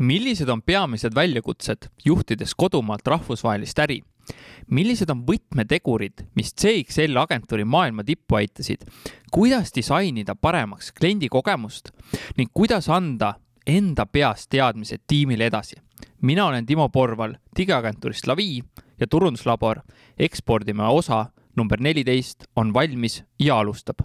millised on peamised väljakutsed, juhtides kodumaalt rahvusvahelist äri? millised on võtmetegurid, mis CXL agentuuri maailma tippu aitasid? kuidas disainida paremaks kliendikogemust ning kuidas anda enda peast teadmised tiimile edasi? mina olen Timo Porval digiagentuurist Lavi ja turunduslabor Ekspordime osa number neliteist on valmis ja alustab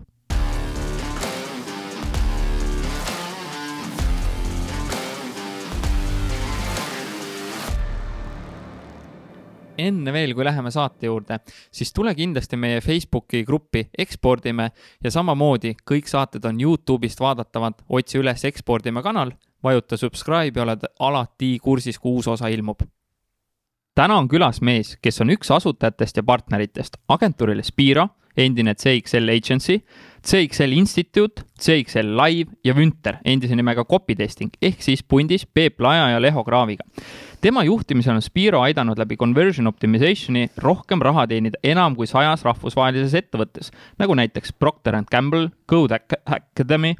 enne veel, kui läheme saate juurde, siis tule kindlasti meie Facebooki gruppi Ekspordime ja samamoodi kõik saated on Youtube'ist vaadatavad, otsi üles Ekspordime kanal, vajuta subscribe ja oled alati kursis, kui uus osa ilmub. täna on külas mees, kes on üks asutajatest ja partneritest agentuurile Spiro, endine CXL Agency, CXL Institute, CXL Live ja Vünter, endise nimega Copytesting ehk siis pundis Peep Laja ja Leho Kraaviga tema juhtimisel on Spiro aidanud läbi conversion optimization'i rohkem raha teenida enam kui sajas rahvusvahelises ettevõttes, nagu näiteks Procter and Gamble, Code Academy,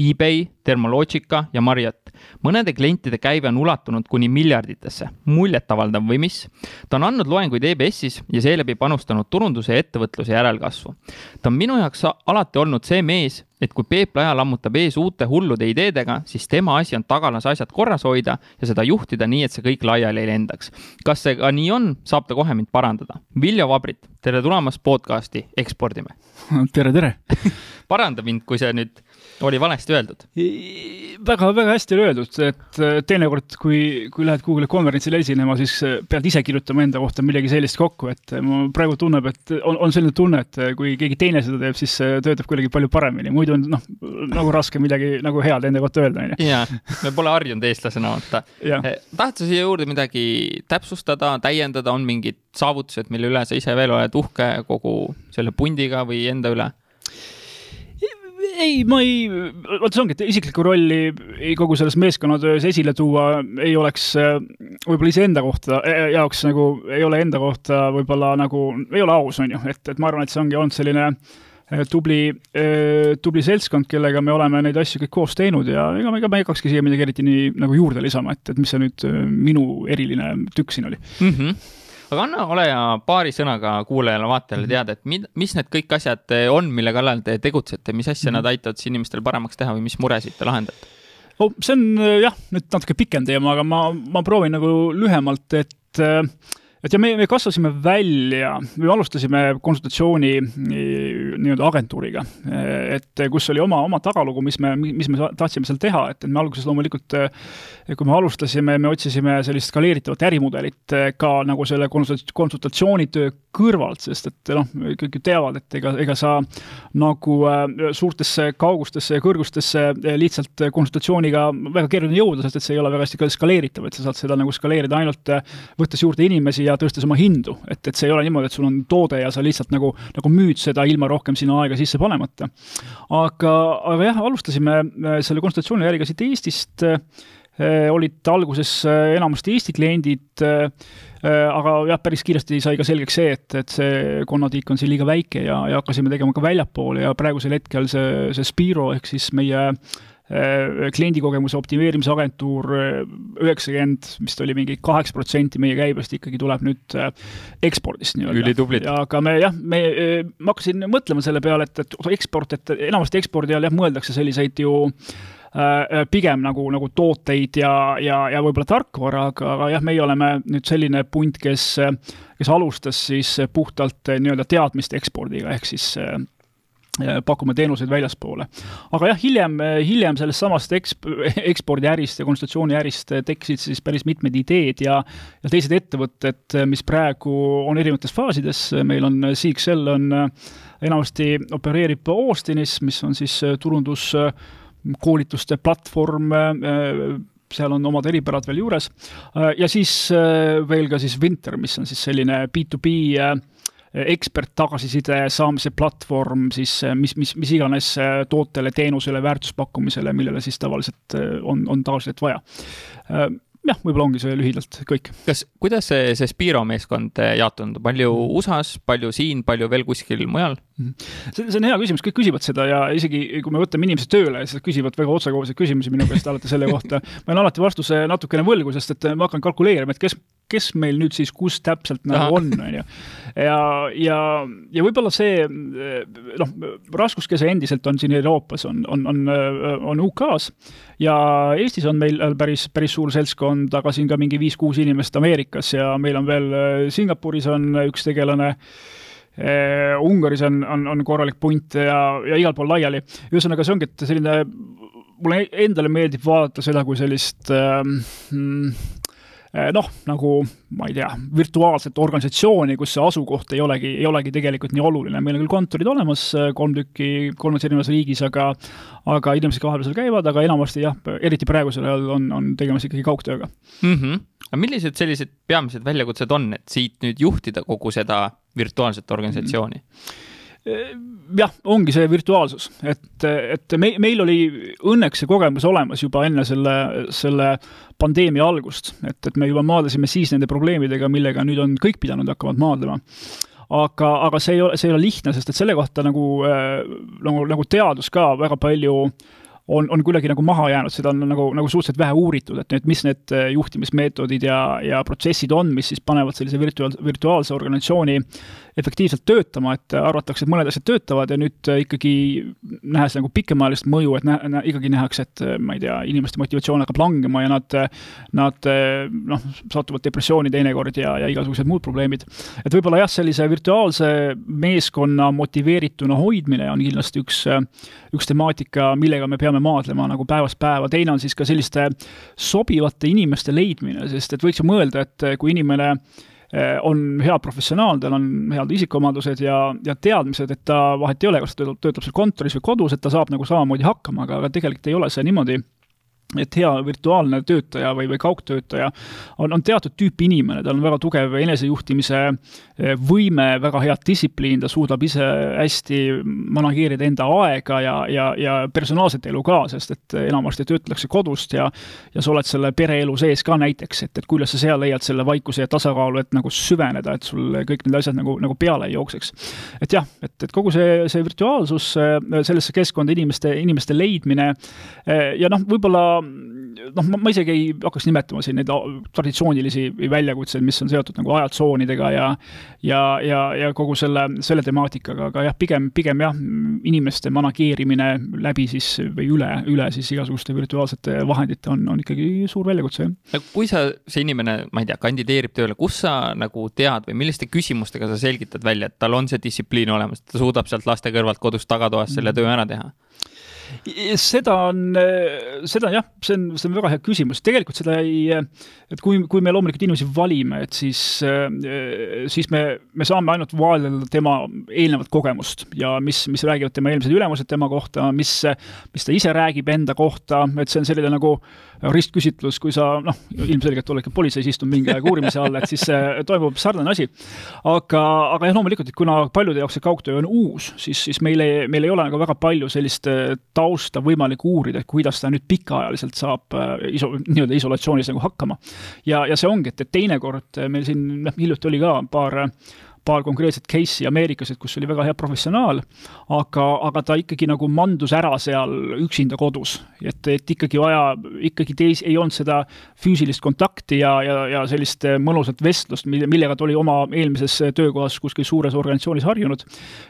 eBay, Thermologica ja Marriott. Mõnede klientide käive on ulatunud kuni miljarditesse, muljetavaldav või mis? ta on andnud loenguid EBS-is ja seeläbi panustanud turunduse ja ettevõtluse järelkasvu. ta on minu jaoks alati olnud see mees, et kui Peep Laja lammutab ees uute hullude ideedega, siis tema asi on tagalas asjad korras hoida ja seda juhtida nii, et see kõik laiali ei lendaks. kas see ka nii on, saab ta kohe mind parandada. Viljo Vabrit, tere tulemast podcasti Ekspordime. tere, tere paranda mind, kui see nüüd oli valesti öeldud. väga-väga hästi oli öeldud, et äh, teinekord, kui, kui lähed kuhugile konverentsile esinema, siis äh, pead ise kirjutama enda kohta midagi sellist kokku, et äh, ma praegu tunneb, et on, on selline tunne, et kui keegi teine seda teeb, siis see töötab kuidagi palju paremini, muidu on noh, nagu raske midagi nagu head enda kohta öelda, on ju. jaa, me pole harjunud eestlasena, vaata. tahad sa siia juurde midagi täpsustada, täiendada, on mingid saavutused, mille üle sa ise veel oled uhke kogu selle pundiga või enda üle? Ei, ma ei, vot see ongi, et isiklikku rolli kogu selles meeskonnatöös esile tuua ei oleks äh, võib-olla iseenda kohta äh, jaoks nagu, ei ole enda kohta võib-olla nagu, ei ole aus, on ju, et, et ma arvan, et see ongi olnud selline äh, tubli, tubli seltskond, kellega me oleme neid asju kõik koos teinud ja ega, ega ma ei hakkakski siia midagi eriti nii nagu juurde lisama, et, et mis see nüüd minu eriline tükk siin oli mm. -hmm aga anna, ole ja paari sõnaga kuulajale-vaatajale mhm. teada, et mid, mis need kõik asjad eh, on, mille kallal te tegutsete, mis asja nad aitavad siis inimestel paremaks teha või mis muresid te lahendate? oh, see on eh, jah, nüüd natuke pikem teema, aga ma, ma proovin nagu lühemalt, et äh, et ja me, me kasvasime välja, me alustasime konsultatsiooni nii-öelda agentuuriga, et kus oli oma, oma tagalugu, mis me, mis me tahtsime seal teha, et, et me alguses loomulikult, kui me alustasime, me otsisime sellist skaleeritavat ärimudelit ka nagu selle konsultatsioonitöö kõrvalt, sest et noh, kõik ju teavad, et ega, ega sa nagu äh, suurtesse kaugustesse ja kõrgustesse lihtsalt konsultatsiooniga väga keeruline jõuda, sest et see ei ole väga hästi ka skaleeritav, et sa saad seda nagu skaleerida ainult võttes juurde inimesi ja tõstes oma hindu. et, et see ei ole niimoodi, et sul on toode ja sa lihtsalt nagu, nagu müüd seda ilma rohkem sinna aega sisse panemata. aga, aga jah, alustasime äh, selle konsultatsiooniäriga siit Eestist, äh, olid alguses äh, enamasti Eesti kliendid, aga jah, päris kiiresti sai ka selgeks see, et, et see konnatiik on siin liiga väike ja, ja hakkasime tegema ka väljapoole ja praegusel hetkel see, see Spiro ehk siis meie kliendikogemuse optimeerimise agentuur, äh, üheksakümmend, vist oli mingi kaheksa protsenti meie käibest ikkagi tuleb nüüd äh, ekspordist nii-öelda. aga me jah, me, ma hakkasin mõtlema selle peale, et, et eksport, et enamasti ekspordi all jah, mõeldakse selliseid ju äh, pigem nagu, nagu tooteid ja, ja, ja võib-olla tarkvara, aga, aga jah, meie oleme nüüd selline punt, kes, kes alustas siis puhtalt nii-öelda teadmiste ekspordiga, ehk siis äh, pakume teenuseid väljaspoole. aga jah, hiljem, hiljem sellest samast eksp-, ekspordiärist ja konsultatsiooniärist tekkisid siis päris mitmed ideed ja ja teised ettevõtted, mis praegu on erinevates faasides, meil on CXL on enamasti opereerib Austinis, mis on siis turunduskoolituste platvorm, seal on omad eripärad veel juures, ja siis veel ka siis Winter, mis on siis selline B2B ekspert-tagasiside saamise platvorm siis mis, mis, mis iganes äh, tootele, teenusele, väärtuspakkumisele, millele siis tavaliselt äh, on, on tagasisidet vaja. Äh, jah, võib-olla ongi see lühidalt kõik. kas, kuidas see, see Spiro meeskond jaotunud, palju mm. USA-s, palju siin, palju veel kuskil mujal? Mhm. see, see on hea küsimus, kõik küsivad seda ja isegi kui me võtame inimesed tööle, siis nad küsivad väga otsekoheseid küsimusi minu käest alati selle kohta. ma olen alati vastuse natukene võlgu, sest et ma hakkan kalkuleerima, et kes, kes meil nüüd siis kus täpselt nagu on, on ju. ja, ja, ja võib-olla see noh, raskuskese endiselt on siin Euroopas, on, on, on, on UK-s ja Eestis on meil päris, päris suur seltskond, aga siin ka mingi viis-kuus inimest Ameerikas ja meil on veel Singapuris on üks tegelane Uh, Ungaris on, on, on korralik punt ja, ja igal pool laiali. ühesõnaga, see ongi, et selline, mulle endale meeldib vaadata seda kui sellist äh, Eh, noh, nagu ma ei tea, virtuaalset organisatsiooni, kus see asukoht ei olegi, ei olegi tegelikult nii oluline. meil on küll kontorid olemas, eh, kolm tükki kolmes erinevas riigis, aga aga inimesed ka vahepeal seal käivad, aga enamasti jah, eriti praegusel ajal on, on tegemas ikkagi kaugtööga mm. -hmm. aga millised sellised peamised väljakutsed on, et siit nüüd juhtida kogu seda virtuaalset organisatsiooni mm? -hmm jah, ongi see virtuaalsus, et, et me, meil oli õnneks see kogemus olemas juba enne selle, selle pandeemia algust, et, et me juba maadlesime siis nende probleemidega, millega nüüd on kõik pidanud hakkama maadlema. Aga, aga see ei ole, see ei ole lihtne, sest et selle kohta nagu, nagu, nagu teadus ka väga palju äh, on, on kuidagi nagu maha jäänud, seda on nagu, nagu suhteliselt vähe uuritud, et nüüd, mis need äh, juhtimismeetodid ja, ja protsessid on, mis siis panevad sellise virtuaal, virtuaalse organisatsiooni efektiivselt töötama, et arvatakse, et mõned asjad töötavad ja nüüd äh, ikkagi nähes nagu pikemaajalist mõju, et nä-, nä, ikkagi nähakse, et äh, ma ei tea, inimeste motivatsioon hakkab langema ja nad, nad noh, satuvad depressiooni teinekord ja, ja igasugused muud probleemid. et võib-olla jah, sellise virtuaalse meeskonna motiveerituna hoidmine on kindlasti üks, üks temaatika, millega me peame maadlema nagu päevast päeva, teine on siis ka selliste sobivate inimeste leidmine, sest et võiks ju mõelda, et kui inimene eh, on hea professionaal, tal on head isikuomadused ja, ja teadmised, et ta, vahet ei ole, kas ta töötab seal kontoris või kodus, et ta saab nagu samamoodi hakkama, aga, aga tegelikult ei ole see niimoodi et hea virtuaalne töötaja või, või kaugtöötaja on, on teatud tüüpi inimene, tal on väga tugev enesejuhtimise eh, võime, väga hea distsipliin, ta suudab ise hästi manageerida enda aega ja, ja, ja personaalset elu ka, sest et enamasti töötatakse kodust ja ja sa oled selle pereelu sees ka näiteks, et, et kuidas sa seal leiad selle vaikuse ja tasakaalu, et nagu süveneda, et sul kõik need asjad nagu, nagu peale ei jookseks. et jah, et, et kogu see, see virtuaalsus, sellesse keskkonda inimeste, inimeste leidmine eh, ja noh, võib-olla noh, ma, isegi ei hakkaks nimetama siin neid traditsioonilisi väljakutseid, mis on seotud nagu ajatsoonidega ja ja, ja, ja kogu selle, selle temaatikaga, aga jah, pigem, pigem jah, inimeste manageerimine läbi siis või üle, üle siis igasuguste virtuaalsete vahendite on, on ikkagi suur väljakutse, jah. no kui sa, see inimene, ma ei tea, kandideerib tööle, kus sa nagu tead või milliste küsimustega sa selgitad välja, et tal on see distsipliin olemas, ta suudab sealt laste kõrvalt kodus tagatoas selle mm. töö ära teha? Seda on, seda jah, see on, see on väga hea küsimus, tegelikult seda ei, et kui, kui me loomulikult inimesi valime, et siis, siis me, me saame ainult vaadelda tema eelnevat kogemust ja mis, mis räägivad tema eelmised ülemused tema kohta, mis, mis ta ise räägib enda kohta, et see on selline nagu ristküsitlus, kui sa noh, ilmselgelt oled ka politseis istunud mingi aeg uurimise all, et siis toimub sarnane asi. aga, aga jah, loomulikult, et kuna paljude jaoks see kaugtöö on uus, siis, siis meil ei, meil ei ole nagu väga palju sellist tausta võimalik uurida, et kuidas ta nüüd pikaajaliselt saab äh, iso-, nii-öelda isolatsioonis nagu hakkama. ja, ja see ongi, et, et teinekord meil siin, noh, hiljuti oli ka paar paar konkreetset case'i Ameerikas, et kus oli väga hea professionaal, aga, aga ta ikkagi nagu mandus ära seal üksinda kodus. et, et ikkagi vaja, ikkagi teis-, ei olnud seda füüsilist kontakti ja, ja, ja sellist mõnusat vestlust, mille, millega ta oli oma eelmises töökohas kuskil suures organisatsioonis harjunud.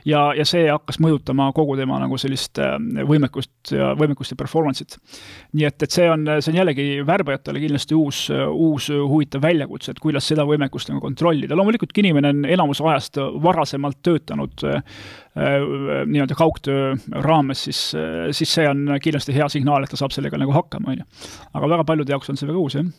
ja, ja see hakkas mõjutama kogu tema nagu sellist äh, võimekust ja, võimekust ja performance'it. nii et, et see on, see on jällegi värbajatele kindlasti uus, uus huvitav väljakutse, et kuidas seda võimekust nagu kontrollida. loomulikult, inimene on enamus ajast varasemalt töötanud äh, äh, nii-öelda kaugtöö raames, siis, äh, siis see on kindlasti hea signaal, et ta saab sellega nagu hakkama, on ju. aga väga paljude jaoks on see väga uus, jah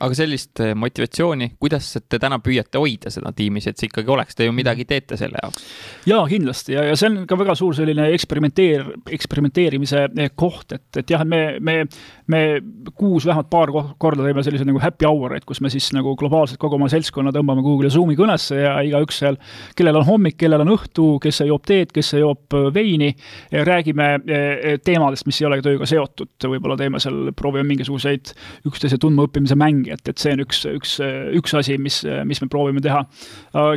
aga sellist eh, motivatsiooni, kuidas te täna püüate hoida seda tiimis, et see ikkagi oleks, te ju midagi teete selle jaoks? jaa, kindlasti. Ja, ja see on ka väga suur selline eksperimenteer, eksperimenteerimise eh, koht, et, et jah, me, me, me kuus vähemalt paar korda teeme selliseid nagu happy hour'eid, kus me siis nagu globaalselt kogu oma seltskonna tõmbame kuhugile Zoomi kõnesse ja igaüks seal, kellel on hommik, kellel on õhtu, kes joob teed, kes joob eh, veini, räägime teemadest, mis ei ole tööga seotud, võib-olla teeme seal, proovime mingisuguseid üksteise tundmaõppimise mänge, ringi, et, et see on üks, üks, üks asi, mis, mis me proovime teha.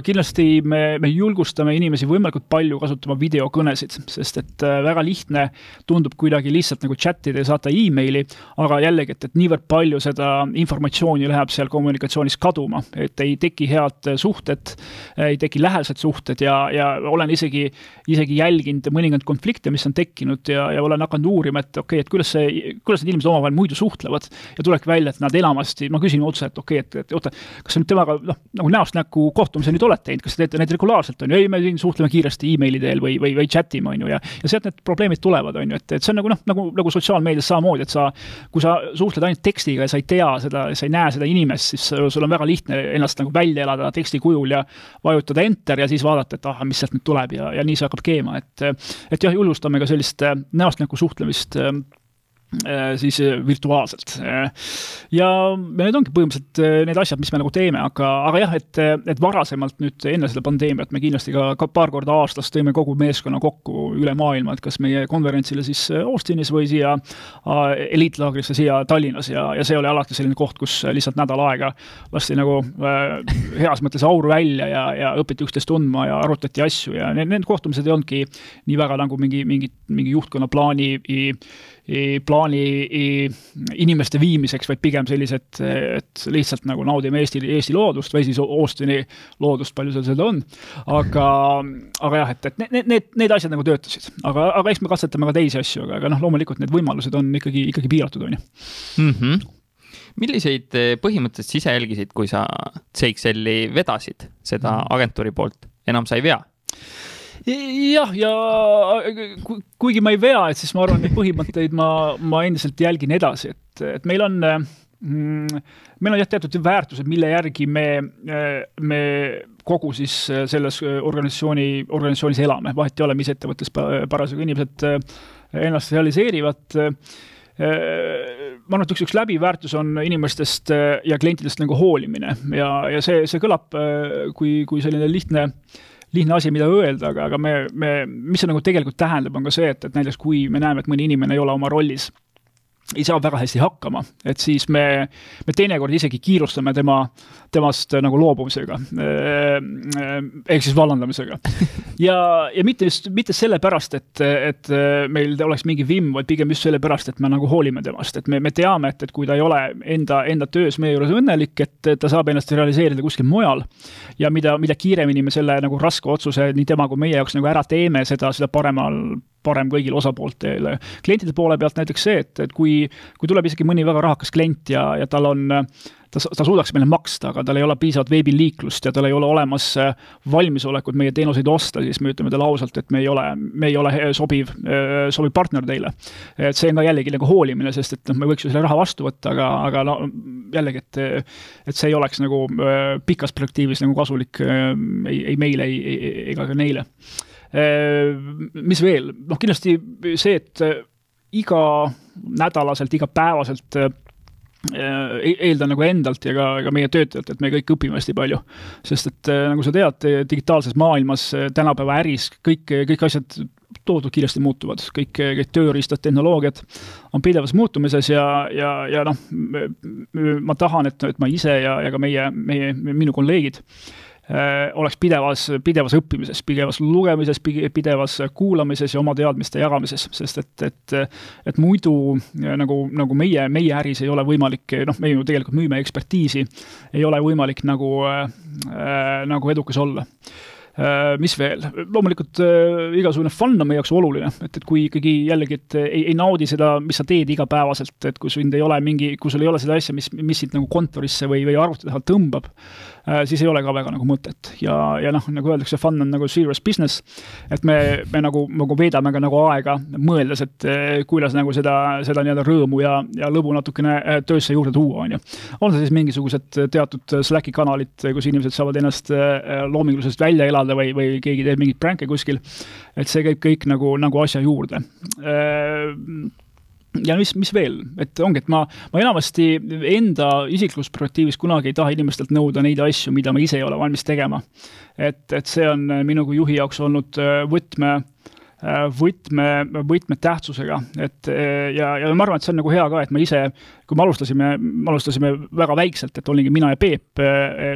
kindlasti me, me julgustame inimesi võimalikult palju kasutama videokõnesid, sest et äh, väga lihtne tundub kuidagi lihtsalt nagu chat ida ja saata emaili, aga jällegi, et, et niivõrd palju seda informatsiooni läheb seal kommunikatsioonis kaduma, et ei teki head suhted, ei teki lähedased suhted ja, ja olen isegi, isegi jälginud mõningaid konflikte, mis on tekkinud ja, ja olen hakanud uurima, et okei okay,, et kuidas see, kuidas need inimesed omavahel muidu suhtlevad ja tulebki välja, et nad enamasti, ma küsin otse, et okei okay,, et, et oota, kas sa nüüd temaga noh, nagu näost näkku kohtumise nüüd olete teinud, kas te teete neid regulaarselt, on ju, ei, me siin suhtleme kiiresti emaili teel või, või, või chat ime, on ju, ja ja sealt need probleemid tulevad, on ju, et, et see on nagu noh, nagu, nagu sotsiaalmeedias samamoodi, et sa, kui sa suhtled ainult tekstiga ja sa ei tea seda, sa ei näe seda inimest, siis sul on väga lihtne ennast nagu välja elada teksti kujul ja vajutada enter ja siis vaadata, et ah, mis sealt nüüd tuleb ja, ja nii see hakkab keema, et et jah, julgustame ka sellist näost näkku suhtlemist siis äh, virtuaalselt. Äh, ja need ongi põhimõtteliselt need asjad, mis me nagu teeme, aga, aga jah, et, et varasemalt nüüd enne seda pandeemiat me kindlasti ka, ka paar korda aastas tõime kogu meeskonna kokku üle maailma, et kas meie konverentsile siis Austinis või siia eliitlaagrisse siia Tallinnas ja, ja see oli alati selline koht, kus lihtsalt nädal aega lasti nagu äh, heas mõttes auru välja ja, ja õpiti üksteist tundma ja arutati asju ja need, need kohtumised ei olnudki nii väga nagu mingi, mingi, mingi juhtkonna plaani plaani inimeste viimiseks, vaid pigem sellised, et lihtsalt nagu naudime Eesti, Eesti loodust või siis Austini loodust, palju seal seda on. aga, aga jah, et, et need, need, need asjad nagu töötasid, aga, aga eks me katsetame ka teisi asju, aga, aga noh, loomulikult need võimalused on ikkagi, ikkagi piiratud, on ju. -hmm milliseid eh, põhimõtteid sa ise jälgisid, kui sa CXL-i vedasid, seda mhm. agentuuri poolt, enam sa ei vea? Jah, ja kuigi ma ei vea, et siis ma arvan, neid põhimõtteid ma, ma endiselt jälgin edasi, et, et meil on mm, meil on jah, teatud väärtused, mille järgi me, me kogu siis selles organisatsiooni, organisatsioonis elame, vahet ei ole, mis ettevõttes parasjagu inimesed ennast realiseerivad. Ma arvan, et üks, üks läbiv väärtus on inimestest ja klientidest nagu hoolimine. Ja, ja see, see kõlab kui, kui selline lihtne äh, lihtne asi, mida öelda, aga, aga me, me, mis see nagu tegelikult tähendab, on ka see, et, et näiteks kui me näeme, et mõni inimene ei ole oma rollis ei saa väga hästi hakkama, et siis me, me teinekord isegi kiirustame tema, temast nagu loobumisega. ehk siis vallandamisega. ja, ja mitte just, mitte sellepärast, et, et meil oleks mingi vimm, vaid pigem just sellepärast, et me nagu hoolime temast, et me, me teame, et, et kui ta ei ole enda, enda töös meie juures õnnelik, et ta saab ennast realiseerida kuskil mujal. ja mida, mida kiiremini me selle nagu raske otsuse nii tema kui meie jaoks nagu ära teeme, seda, seda paremal parem kõigile osapooltele. klientide poole pealt näiteks see, et, et kui, kui tuleb isegi mõni väga rahakas klient ja, ja tal on ta, ta suudaks meile maksta, aga tal ei ole piisavat veebiliiklust ja tal ei ole olemas äh, valmisolekut meie teenuseid osta, siis me ütleme talle ausalt, et me ei ole, me ei ole sobiv, äh, sobiv partner teile. et see on ka jällegi nagu hoolimine, sest et noh, me võiks ju selle raha vastu võtta, aga, aga no jällegi, et et see ei oleks nagu äh, pikas perspektiivis nagu kasulik ei, ei meile, ei, ega ka neile mis veel, noh kindlasti see, et iganädalaselt, igapäevaselt Äh, e-, eeldan nagu endalt ja ka, ka meie töötajalt, et me kõik õpime hästi palju. sest et äh, nagu sa tead, digitaalses maailmas, äh, tänapäeva äris kõik, kõik asjad tohutult kiiresti muutuvad, kõik, kõik tööriistad, tehnoloogiad on pidevas muutumises ja, ja, ja noh, ma tahan, et, et ma ise ja, ja ka meie, meie, minu kolleegid äh, Äh, oleks pidevas, pidevas õppimises, pidevas lugemises, pidevas kuulamises ja oma teadmiste jagamises, sest et, et et muidu äh, nagu, nagu meie, meie äris ei ole võimalik, noh, me ju tegelikult müüme ekspertiisi, ei ole võimalik nagu äh,, nagu edukas olla. Äh, mis veel, loomulikult äh, igasugune fun on meie jaoks oluline, et, et kui ikkagi jällegi, et ei, ei naudi seda, mis sa teed igapäevaselt, et kui sind ei ole mingi, kui sul ei ole seda asja, mis, mis sind nagu kontorisse või, või arvuti taha tõmbab, äh, siis ei ole ka väga nagu mõtet. ja, ja noh, nagu öeldakse, fun on nagu serious business, et me, me nagu, nagu veedame ka nagu aega mõeldes, et kuidas nagu seda, seda nii-öelda rõõmu ja, ja lõbu natukene töösse juurde tuua, on ju. on see siis mingisugused teatud Slacki kanalid, kus inimesed saavad ennast loominguliselt välja elada, saada või, või keegi teeb mingeid pränke kuskil. et see käib kõik nagu, nagu asja juurde äh, ja mis, mis veel, et ongi, et ma, ma enamasti enda isiklikus perspektiivis kunagi ei taha inimestelt nõuda neid asju, mida ma ise ei ole valmis tegema. et, et see on minu kui juhi jaoks olnud äh, võtme võtme, võtmetähtsusega, et ja, ja ma arvan, et see on nagu hea ka, et ma ise kui me alustasime, me alustasime väga väikselt, et olingi mina ja Peep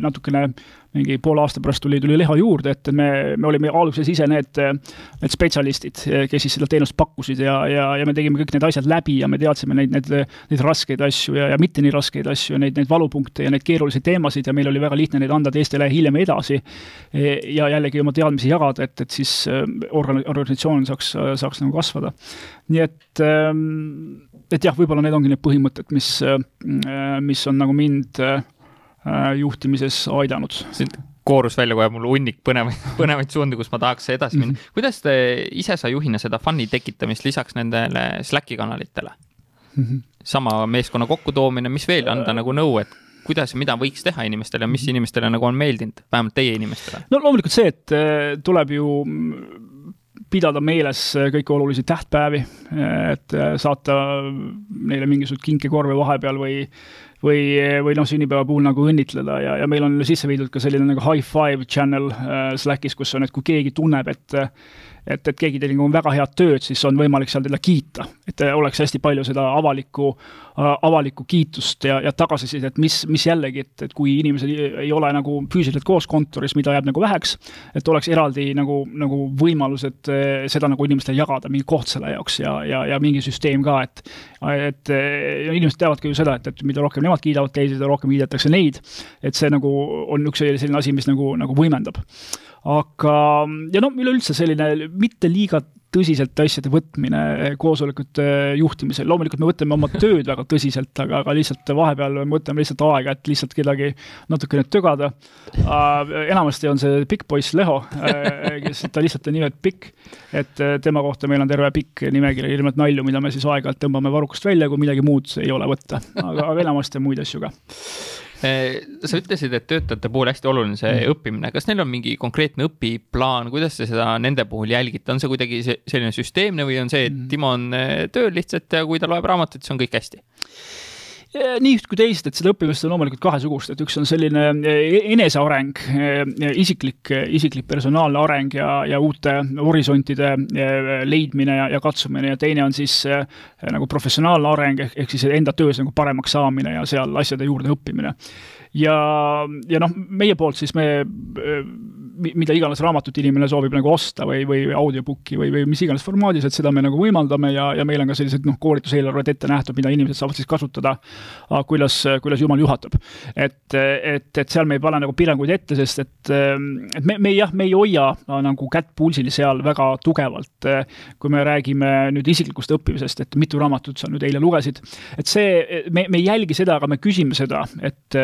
natukene mingi poole aasta pärast tuli, tuli liha juurde, et me, me olime alguses ise need, need spetsialistid, kes siis seda teenust pakkusid ja, ja, ja me tegime kõik need asjad läbi ja me teadsime neid, neid, neid raskeid asju ja, ja mitte nii raskeid asju, neid, neid valupunkte ja neid keerulisi teemasid ja meil oli väga lihtne neid anda teistele hiljem edasi. ja jällegi oma teadmisi jagada, et, et siis äh, organ-, organisatsioon saaks, saaks nagu kasvada. Nii et, ähm, et jah, võib-olla need ongi need põhimõtted, mis, äh, mis on nagu mind äh, Äh, juhtimises aidanud. siit koorus välja kohe mul hunnik põnevaid, põnevaid suundi, kus ma tahaks edasi minna mm. -hmm. kuidas te ise sa juhina seda fun'i tekitamist lisaks nendele Slacki kanalitele mm? -hmm. sama meeskonna kokkutoomine, mis veel anda nagu nõu, et kuidas ja mida võiks teha inimestele mis inimestele nagu on meeldinud, vähemalt teie inimestele? no loomulikult see, et tuleb ju pidada meeles kõiki olulisi tähtpäevi, et saata neile mingisugused kinkekorvi vahepeal või või, või noh, sünnipäeva puhul nagu õnnitleda ja, ja meil on sisse viidud ka selline nagu high five channel äh, Slackis, kus on, et kui keegi tunneb, et et, et keegi tegi nagu väga head tööd, siis on võimalik seal teda kiita. et oleks hästi palju seda avalikku äh,, avalikku kiitust ja, ja tagasisidet, mis, mis jällegi, et, et kui inimesed ei ole nagu füüsiliselt koos kontoris, mida jääb nagu väheks, et oleks eraldi nagu, nagu võimalus, et äh, seda nagu inimestele jagada, mingi koht selle jaoks ja, ja, ja mingi süsteem ka, et et ja inimesed teavadki ju seda, et, et mida rohkem nemad kiidavad teisi, seda rohkem kiidetakse neid. et see nagu on üks selline asi, mis nagu, nagu võimendab aga, ja no üleüldse selline mitte liiga tõsiselt asjade võtmine koosolekute juhtimisel, loomulikult me võtame oma tööd väga tõsiselt, aga, aga lihtsalt vahepeal me võtame lihtsalt aega, et lihtsalt kedagi natukene tögada. Uh,. enamasti on see pikk poiss Leho uh,, kes, ta lihtsalt on nimelt pikk, et uh, tema kohta meil on terve pikk nimekiri ilmselt nalju, mida me siis aeg-ajalt tõmbame varrukast välja, kui midagi muud ei ole võtta, aga, aga enamasti on muid asju ka sa ütlesid, et töötajate puhul hästi oluline see mm. õppimine, kas neil on mingi konkreetne õpiplaan, kuidas te seda nende puhul jälgite, on see kuidagi selline süsteemne või on see, et mm. Timo on eh, tööl lihtsalt ja kui ta loeb raamatut, siis on kõik hästi? Nii üht kui teist, et seda õppimist on loomulikult kahesugust, et üks on selline e-, eneseareng, isiklik, isiklik personaalne areng ja, ja uute horisontide leidmine ja, ja katsumine ja teine on siis nagu professionaalne areng ehk, ehk siis enda töös nagu paremaks saamine ja seal asjade juurde õppimine. Ja, ja noh, meie poolt siis me mida iganes raamatut inimene soovib nagu osta või, või audiobook'i või, või mis iganes formaadis, et seda me nagu võimaldame ja, ja meil on ka sellised noh, koolituseelarved ette nähtud, mida inimesed saavad siis kasutada, kuidas, kuidas jumal juhatab. et, et, et seal me ei pane nagu piiranguid ette, sest et, et me, me jah, me ei hoia nagu kätt pulsil seal väga tugevalt, kui me räägime nüüd isiklikust õppimisest, et mitu raamatut sa nüüd eile lugesid, et see, me, me ei jälgi seda, aga me küsime seda, et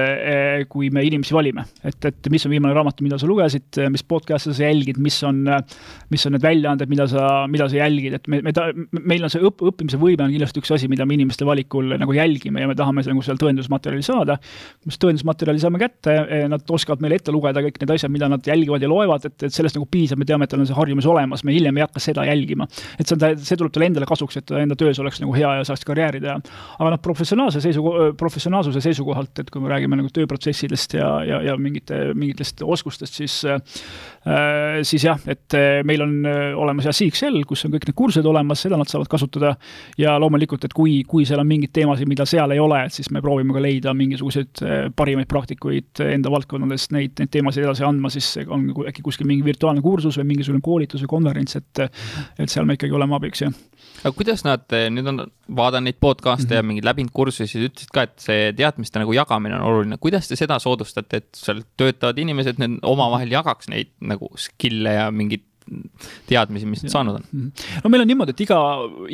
kui me inimesi valime, et, et mis on viimane raamat, mida sa lugesid, mis podcast'e sa jälgid, mis on, mis on need väljaanded, mida sa, mida sa jälgid, et me, me ta-, meil on see õpp, õppimise võime on kindlasti üks asi, mida me inimeste valikul nagu jälgime ja me tahame nagu seal tõendusmaterjali saada. kui me seda tõendusmaterjali saame kätte, eh, nad oskavad meile ette lugeda kõik need asjad, mida nad jälgivad ja loevad, et, et sellest nagu piisab, me teame, et tal on see harjumus olemas, me hiljem ei hakka seda jälgima. et see on, see tuleb talle endale kasuks, et ta enda töös oleks nagu hea ja saaks karjääri teha. aga noh, professionaalse seisuko-, professionaalsuse seisukohalt, et kui me räägime nagu tööprotsessidest ja, ja, ja mingite, mingitest oskustest, siis Äh, siis jah, et äh, meil on äh, olemas jah, CXL, kus on kõik need kursused olemas, seda nad saavad kasutada. ja loomulikult, et kui, kui seal on mingeid teemasid, mida seal ei ole, et siis me proovime ka leida mingisuguseid parimaid praktikuid enda valdkondadest, neid, neid teemasid edasi andma, siis on äkki kuskil mingi virtuaalne kursus või mingisugune koolitus või konverents, et, et seal me ikkagi oleme abiks, jah aga kuidas nad, nüüd on, vaatan neid podcast'e mm -hmm. ja mingeid läbinud kursusi, ütlesid ka, et see teadmiste nagu jagamine on oluline. kuidas te seda soodustate, et seal töötavad inimesed, need omavahel jagaks neid nagu skill'e ja mingeid teadmisi, mis nad saanud on? Mhm. no meil on niimoodi, et iga,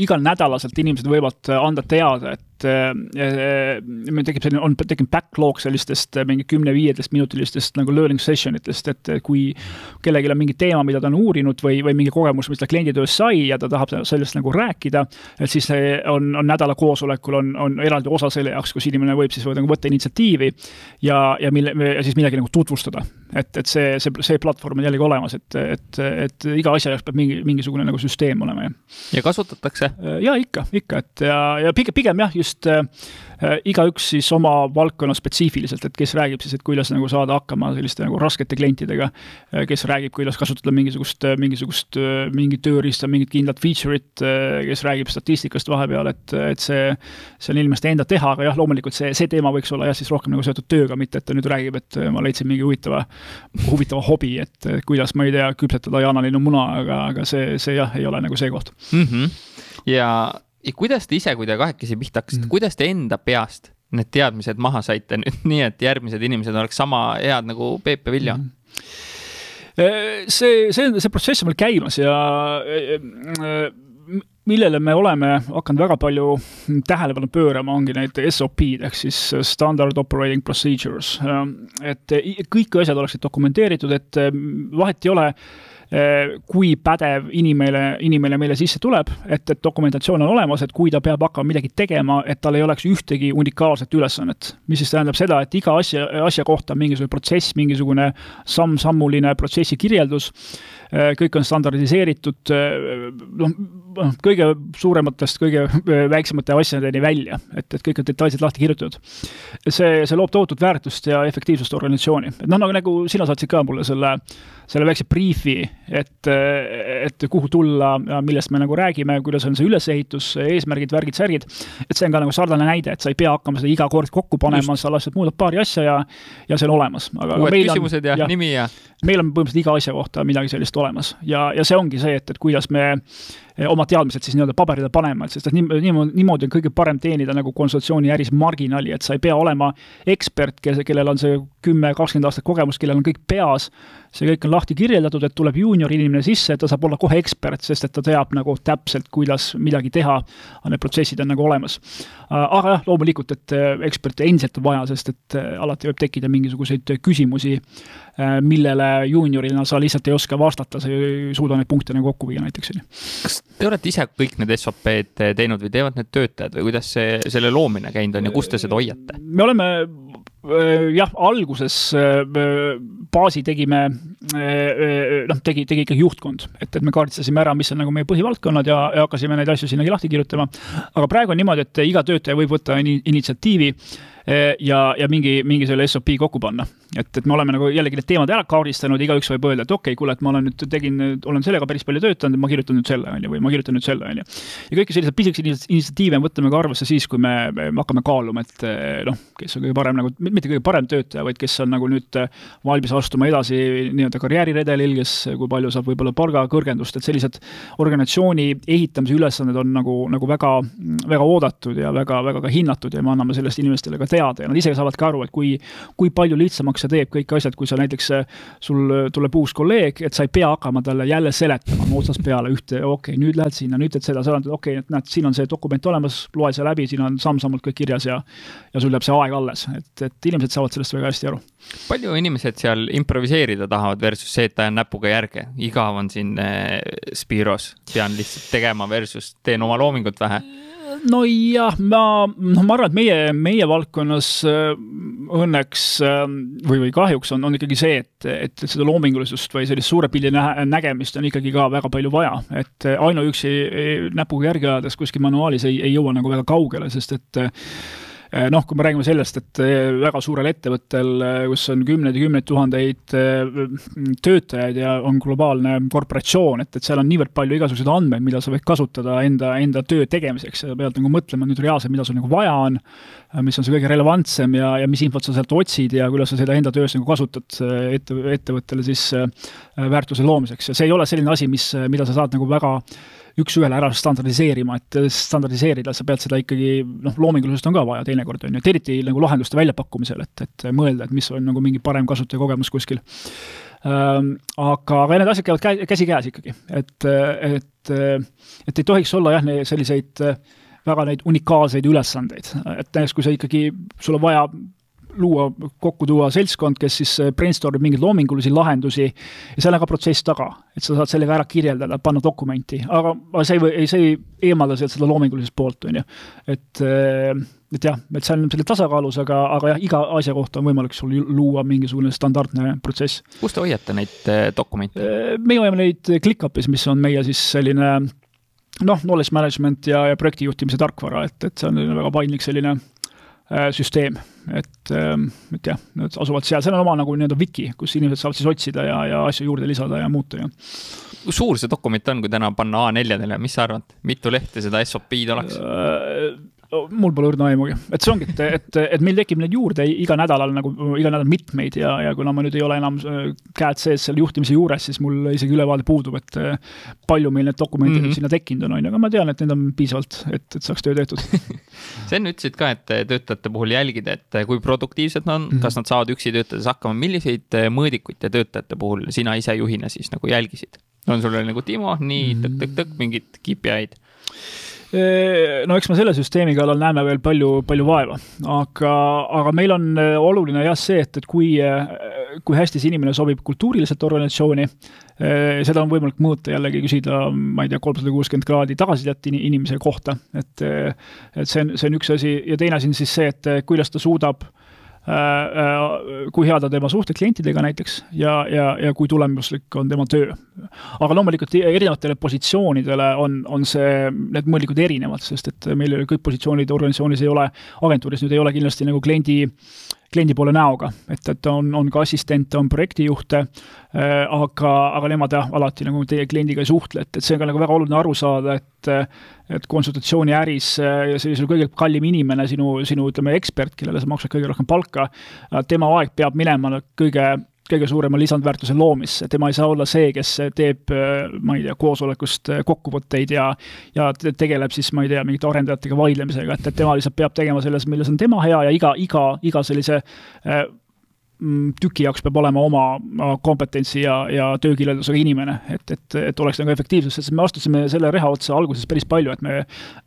igal nädalaselt inimesed võivad anda teada, et et meil tekib selline, on tekkinud backlog sellistest äh, mingi kümne-viieteist minutilistest nagu learning session itest, et kui kellelgi on mingi teema, mida ta on uurinud või, või mingi kogemus, mis ta klienditöös sai ja ta tahab sellest nagu rääkida, et siis on, on nädala koosolekul on, on eraldi osa selle jaoks, kus inimene võib siis nagu võtta initsiatiivi ja, ja mille, ja siis midagi nagu tutvustada. et, et see, see, see platvorm on jällegi olemas, et, et, et iga asja jaoks peab mingi, mingisugune nagu süsteem olema, jah. ja kasutatakse? jaa, ikka, ikka, et ja, ja pigem, pigem jah, just just äh, äh, igaüks siis oma valdkonna spetsiifiliselt, et kes räägib siis, et kuidas nagu saada hakkama selliste nagu raskete klientidega, äh, kes räägib, kuidas kasutada mingisugust, mingisugust, mingit tööriista, mingit kindlat feature'it, kes räägib statistikast vahepeal, et, et see, see on inimeste enda teha, aga jah, loomulikult see, see teema võiks olla jah, siis rohkem nagu seotud tööga, mitte et ta nüüd räägib, et ma leidsin mingi huvitava, huvitava hobi, et kuidas, ma ei tea, küpsetada jaanalinnu muna, aga, aga see, see jah, ei ole nagu see koht mm. -hmm. ja kuidas te ise, kui te kahekesi pihta hakkasite mm., kuidas te enda peast need teadmised maha saite nüüd nii, et järgmised inimesed oleks sama head nagu Peep ja Viljo mm.? see, see, see protsess on veel käimas ja äh, millele me oleme hakanud väga palju tähelepanu pöörama, ongi need SOP-d ehk siis Standard Operating Procedures. et kõik asjad oleksid dokumenteeritud, et vahet ei ole kui pädev inimene, inimene meile sisse tuleb, et, et dokumentatsioon on olemas, et kui ta peab hakkama midagi tegema, et tal ei oleks ühtegi unikaalset ülesannet. mis siis tähendab seda, et iga asja, asja kohta on mingisugune protsess, mingisugune samm-sammuline protsessi kirjeldus, eh, kõik on standardiseeritud, noh, noh, kõige suurematest kõige väiksemate asjadeni välja, et, et kõik on detailselt lahti kirjutatud. see, see loob tohutut väärtust ja efektiivsust organisatsiooni, et noh, nagu, nagu sina saatsid ka mulle selle selle väikse briifi, et, et kuhu tulla, millest me nagu räägime, kuidas on see ülesehitus, eesmärgid, värgid, särgid. et see on ka nagu sarnane näide, et sa ei pea hakkama seda iga kord kokku panema, sa lihtsalt muudad paari asja ja, ja see on olemas. uued küsimused ja, ja nimi ja. meil on põhimõtteliselt iga asja kohta midagi sellist olemas ja, ja see ongi see, et, et kuidas me Eh, oma teadmised siis nii-öelda paberile panema, et sest et niimoodi, niimoodi on kõige parem teenida nagu konsultatsiooniäris marginaali, et sa ei pea olema ekspert, kes, kellel on see kümme, kakskümmend aastat kogemust, kellel on kõik peas, see kõik on lahti kirjeldatud, et tuleb juunior inimene sisse, ta saab olla kohe ekspert, sest et ta teab nagu täpselt, kuidas midagi teha, need protsessid on nagu olemas. aga jah, loomulikult, et eh, eksperte endiselt on vaja, sest et eh, alati võib tekkida mingisuguseid küsimusi, millele juuniorina sa lihtsalt ei oska vastata, sa ei suuda neid punkte nagu kokku viia näiteks, kas Te olete ise kõik need SOP-d teinud või teevad need töötajad või kuidas see, selle loomine käinud on ja kust te seda hoiate? me oleme äh, jah, alguses äh, baasi tegime, äh, noh, tegi, tegi ikkagi juhtkond, et, et me kaardistasime ära, mis on nagu meie põhivaldkonnad ja, ja hakkasime neid asju sinnagi lahti kirjutama. aga praegu on niimoodi, et iga töötaja võib võtta initsiatiivi ja, ja mingi, mingi selle SOP kokku panna et, et me oleme nagu jällegi need teemad ära kaardistanud, igaüks võib öelda, et okei okay,, kuule, et ma olen nüüd tegin, olen sellega päris palju töötanud, ma kirjutan nüüd selle, on ju, või ma kirjutan nüüd selle, on ju. ja kõiki selliseid pisikeseid initsiatiive võtame ka arvesse siis, kui me, me hakkame kaaluma, et noh, kes on kõige parem nagu, mitte kõige parem töötaja, vaid kes on nagu nüüd valmis astuma edasi nii-öelda karjääriredelil, kes, kui palju saab võib-olla palgakõrgendust, et sellised organisatsiooni ehitamise ülesanded on nagu, nagu väga, väga oodatud ja väga, väga ka hinnatud ja me anname sellest inimestele ka teada ja nad ise saavad ka aru, et kui, kui palju lihtsamaks see teeb kõik asjad, kui sa näiteks, äh, sul äh, tuleb uus kolleeg, et sa ei pea hakkama talle jälle seletama otsast peale ühte, okei okay,, nüüd lähed sinna, nüüd teed seda, oled, okei okay,, et näed, siin on see dokument olemas, loe see läbi, siin on samm-sammult kõik kirjas ja ja sul jääb see aeg alles, et, et inimesed saavad sellest väga hästi aru. palju inimesed seal improviseerida tahavad versus see, et ajan näpuga järge, igav on siin äh, Spiros, pean lihtsalt tegema versus teen oma loomingut vähe nojah, ma, noh, ma arvan, et meie, meie valdkonnas äh, õnneks äh, või, või kahjuks on, on ikkagi see, et, et seda loomingulisust või sellist suure pildi nä nägemist on ikkagi ka väga palju vaja, et ainuüksi näpuga järge ajades kuskil manuaalis ei, ei jõua nagu väga kaugele, sest et noh, kui me räägime sellest, et eh, väga suurel ettevõttel, eh, kus on kümneid ja kümneid tuhandeid töötajaid ja on globaalne korporatsioon, et, et seal on niivõrd palju igasuguseid andmeid, mida sa võid kasutada enda, enda töö tegemiseks. Ja sa pead nagu mõtlema nüüd reaalselt, mida sul nagu vaja on, mis on see kõige relevantsem ja, ja mis infot sa sealt otsid ja kuidas sa seda enda töös nagu kasutad ette, ettevõttele siis väärtuse loomiseks. Ja see ei ole selline asi, mis, mida sa saad nagu väga üks-ühele ära standardiseerima, et standardiseerida, sa pead seda ikkagi, noh, loomingulisust on ka vaja teinekord, on ju, et eriti nagu lahenduste väljapakkumisel, et, et mõelda, et mis on nagu mingi parem kasutajakogemus kuskil ähm,. aga, aga need asjad käivad kä käsikäes ikkagi, et, et, et ei tohiks olla jah, selliseid väga neid unikaalseid ülesandeid, et näiteks kui sa ikkagi, sul on vaja luua, kokku tuua seltskond, kes siis äh, brainstorm ib mingeid loomingulisi lahendusi ja seal on ka protsess taga, et sa saad sellega ära kirjeldada, panna dokumenti, aga see ei või, see ei eemalda sealt seda loomingulisest poolt, on ju. et, äh, et jah, et see on selle tasakaalus, aga, aga jah, iga asja kohta on võimalik sul luua mingisugune standardne protsess. kus te hoiate neid äh, dokumente? meie hoiame neid ClickUpis, mis on meie siis selline noh, knowledge management ja, ja projekti juhtimise tarkvara, et, et see on väga paindlik selline süsteem, et ähm,, et jah, need asuvad seal, seal on oma nagu nii-öelda wiki, kus inimesed saavad siis otsida ja, ja asju juurde lisada ja muuta ja. kui suur see dokument on, kui täna panna A4-dele, mis sa arvad, mitu lehte seda SOP-d oleks äh,? Mul pole õrna aimugi, et see ongi, et, et, et meil tekib neid juurde iga nädalal nagu iga nädal mitmeid ja, ja kuna ma nüüd ei ole enam äh, käed sees selle juhtimise juures, siis mul isegi ülevaade puudub, et äh, palju meil need dokumendid mm -hmm. sinna tekkinud on, on ju, aga ma tean, et neid on piisavalt, et, et saaks töö tehtud sa enne ütlesid ka, et töötajate puhul jälgida, et kui produktiivsed nad on mm, -hmm. kas nad saavad üksi töötades hakkama, milliseid mõõdikuid te töötajate puhul sina ise juhina siis nagu jälgisid? on sul nagu Timo, nii tõk-tõk-tõk mingid KPI-d? No eks me selle süsteemi kallal näeme veel palju, palju vaeva, aga, aga meil on äh, oluline jah see, et, et kui, äh, kui hästi see inimene sobib kultuuriliselt organisatsiooni, äh, seda on võimalik mõõta jällegi, küsida, ma ei tea, kolmsada kuuskümmend kraadi tagasisidet inimese kohta, et et see on, see on üks asi. Ja teine asi on siis see, et kuidas ta suudab äh, kui head on tema suhted klientidega näiteks ja, ja, ja kui tulemuslik on tema töö. aga loomulikult erinevatele positsioonidele on, on see, need mõõdikud erinevad, sest et meil kõik positsioonid organisatsioonis ei ole, agentuuris nüüd ei ole kindlasti nagu kliendi kliendi poole näoga, et, et on, on ka assistente, on projektijuhte äh,, aga, aga nemad jah, alati nagu teie kliendiga ei suhtle, et, et see on ka nagu väga oluline aru saada, et et konsultatsiooniäris äh, ja sellisel kõige kallim inimene, sinu, sinu ütleme, ekspert, kellele sa maksad kõige rohkem palka, äh, tema aeg peab minema kõige kõige suurema lisandväärtuse loomisse, tema ei saa olla see, kes teeb, ma ei tea, koosolekust kokkuvõtteid ja ja tegeleb siis, ma ei tea, mingite arendajatega vaidlemisega, et, et tema lihtsalt peab tegema selles, milles on tema hea ja iga, iga, iga sellise äh, tüki jaoks peab olema oma kompetentsi ja, ja töökirjeldusega inimene, et, et, et oleks nagu efektiivsus, sest me astusime selle reha otsa alguses päris palju, et me,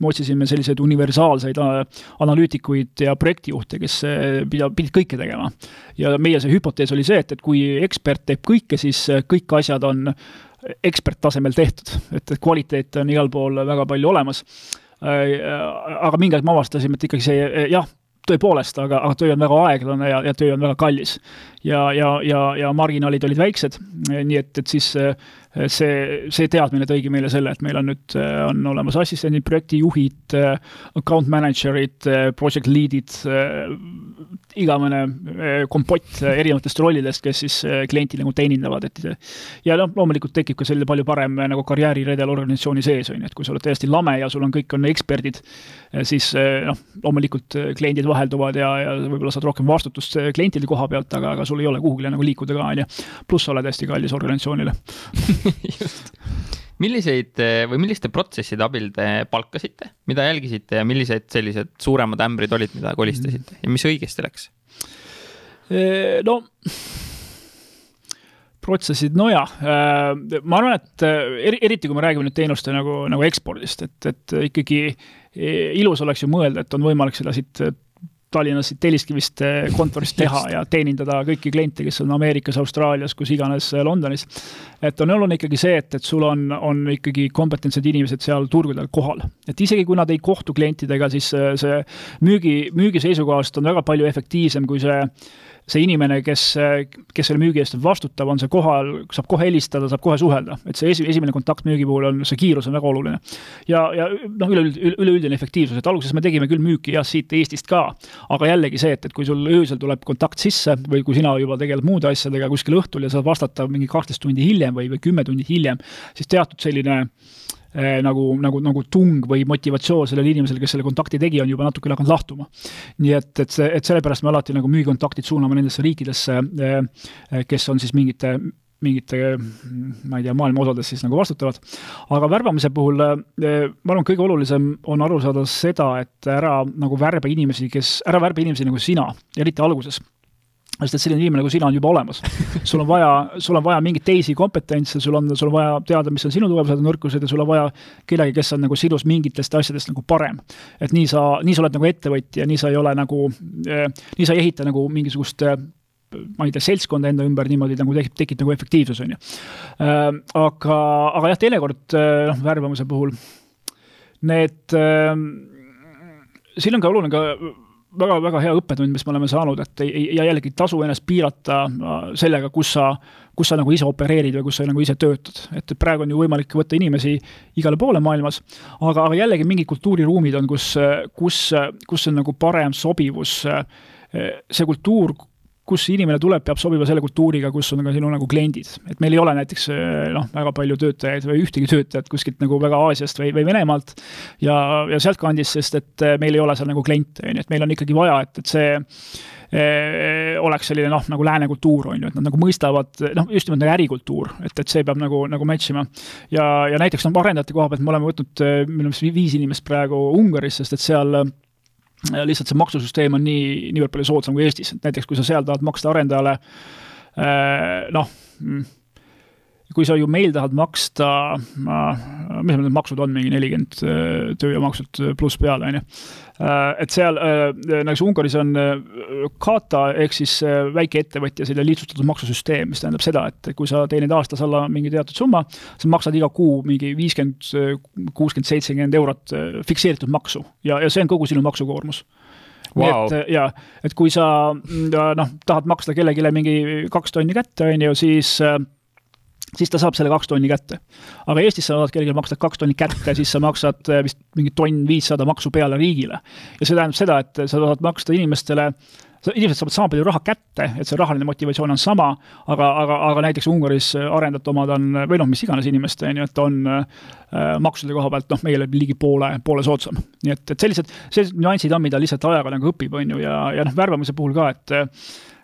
me otsisime selliseid universaalseid äh, analüütikuid ja projektijuhte, kes äh, pida, pidid kõike tegema. ja meie see hüpotees oli see, et, et kui ekspert teeb kõike, siis äh, kõik asjad on eksperttasemel tehtud, et, et kvaliteet on igal pool väga palju olemas. Aga mingi hetk me avastasime, et ikkagi see jah, tõepoolest, aga, aga töö on väga aeglane ja, ja töö on väga kallis. ja, ja, ja, ja marginaalid olid väiksed, nii et, et siis see, see teadmine tõigi meile selle, et meil on nüüd, on olemas assistendid, projektijuhid, account manager'id, project lead'id, igavene kompott erinevatest rollidest, kes siis klienti nagu teenindavad, et ja noh, loomulikult tekib ka selline palju parem nagu karjääriredel organisatsiooni sees, on ju, et kui sa oled täiesti lame ja sul on, kõik on eksperdid, siis noh, loomulikult kliendid vahelduvad ja, ja võib-olla saad rohkem vastutust klientide koha pealt, aga, aga sul ei ole kuhugile nagu liikuda ka, on ju. pluss sa oled hästi kallis organisatsioonile. milliseid või milliste protsesside abil te palkasite, mida jälgisite ja millised sellised suuremad ämbrid olid, mida kolistasite? Ja mis õigesti läks? no protsessid, nojah, ma arvan, et eri, eriti kui me räägime nüüd teenuste nagu, nagu ekspordist, et, et ikkagi ilus oleks ju mõelda, et on võimalik seda siit Tallinnas Telliskivist eh, kontorist teha ja teenindada kõiki kliente, kes on Ameerikas, Austraalias, kus iganes eh, Londonis. et on oluline ikkagi see, et, et sul on, on ikkagi kompetentsed inimesed seal turgudel kohal. et isegi kui nad ei kohtu klientidega, siis eh, see müügi, müügi seisukohast on väga palju efektiivsem, kui see see inimene, kes, kes selle müügi eest vastutab, on see kohal, saab kohe helistada, saab kohe suhelda, et see esi, esimene kontakt müügi puhul on, see kiirus on väga oluline. ja, ja noh, üleüld-, üleüldine efektiivsus, et alguses me tegime küll müüki jah, siit Eestist ka, aga jällegi see, et, et kui sul öösel tuleb kontakt sisse või kui sina juba tegeled muude asjadega kuskil õhtul ja saad vastata mingi kaksteist tundi hiljem või, või kümme tundi hiljem, siis teatud selline eh, nagu, nagu, nagu tung või motivatsioon sellele inimesele, kes selle kontakti tegi, on juba natuke hakanud lahtuma. nii et, et see, et sellepärast me alati nagu müügikontaktid suuname nendesse riikidesse eh,, kes on siis mingite mingite, ma ei tea, maailma osades siis nagu vastutavad. aga värbamise puhul eh, ma arvan, kõige olulisem on aru saada seda, et ära nagu värba inimesi, kes, ära värba inimesi nagu sina, eriti alguses sest et selline inimene nagu sina on juba olemas. sul on vaja, sul on vaja mingeid teisi kompetentse, sul on, sul on vaja teada, mis on sinu tugevused ja nõrkused ja sul on vaja kedagi, kes on nagu sinust mingitest asjadest nagu parem. et nii sa, nii sa oled nagu ettevõtja, nii sa ei ole nagu eh,, nii sa ei ehita nagu mingisugust eh, ma ei tea, seltskonda enda ümber niimoodi nagu tekib, tekib nagu efektiivsus, on ju. Eh, aga, aga jah, teinekord noh, värbamise puhul need, siin on ka oluline ka väga-väga hea õppetund, mis me oleme saanud, et ei, ja jällegi ei tasu ennast piirata äh, sellega, kus sa, kus sa nagu ise opereerid või kus sa nagu ise töötad. et praegu on ju võimalik võtta inimesi igale poole maailmas, aga, aga jällegi mingid kultuuriruumid on, kus, kus, kus on nagu parem sobivus see kultuur kus inimene tuleb, peab sobima selle kultuuriga, kus on ka sinu nagu kliendid. et meil ei ole näiteks noh, väga palju töötajaid või ühtegi töötajat kuskilt nagu väga Aasiast või, või Venemaalt ja, ja sealtkandist, sest et meil ei ole seal nagu kliente, on ju, et meil on ikkagi vaja, et, et see eh, oleks selline noh, nagu lääne kultuur, on ju, et nad nagu mõistavad, noh, just nimelt nagu ärikultuur, et, et see peab nagu, nagu match ima. ja, ja näiteks noh, arendajate koha pealt me oleme võtnud, minu meelest viis inimest praegu Ungaris, sest et seal lihtsalt see maksusüsteem on nii, niivõrd palju soodsam kui Eestis, et näiteks kui sa seal tahad maksta arendajale äh, noh, mm, kui sa ju meil tahad maksta, mis need maksud on, mingi nelikümmend äh, tööjõumaksud pluss peale, on ju. Äh, et seal, näiteks Ungaris on Kata ehk siis väikeettevõtja selline lihtsustatud maksusüsteem, mis tähendab seda, et kui sa teenid aastas alla mingi teatud summa, sa maksad iga kuu mingi viiskümmend, kuuskümmend, seitsekümmend eurot fikseeritud maksu ja, ja see on kogu sinu maksukoormus Wow. nii et ja, et kui sa noh, tahad maksta kellelegi mingi kaks tonni kätte, on ju, siis siis ta saab selle kaks tonni kätte. aga Eestis sa saad kellelegi maksta kaks tonni kätte, siis sa maksad eh, vist mingi tonn viissada maksu peale riigile. ja see tähendab seda, et sa saad maksta inimestele inimesed saavad sama palju raha kätte, et see rahaline motivatsioon on sama, aga, aga, aga näiteks Ungaris arendajate omad on, või noh, mis iganes inimeste, on ju, et on äh, maksude koha pealt noh, meile ligi poole, poole soodsam. nii et, et sellised, sellised nüansid on, mida lihtsalt ajaga nagu õpib, on ju, ja, ja noh, värbamise puhul ka, et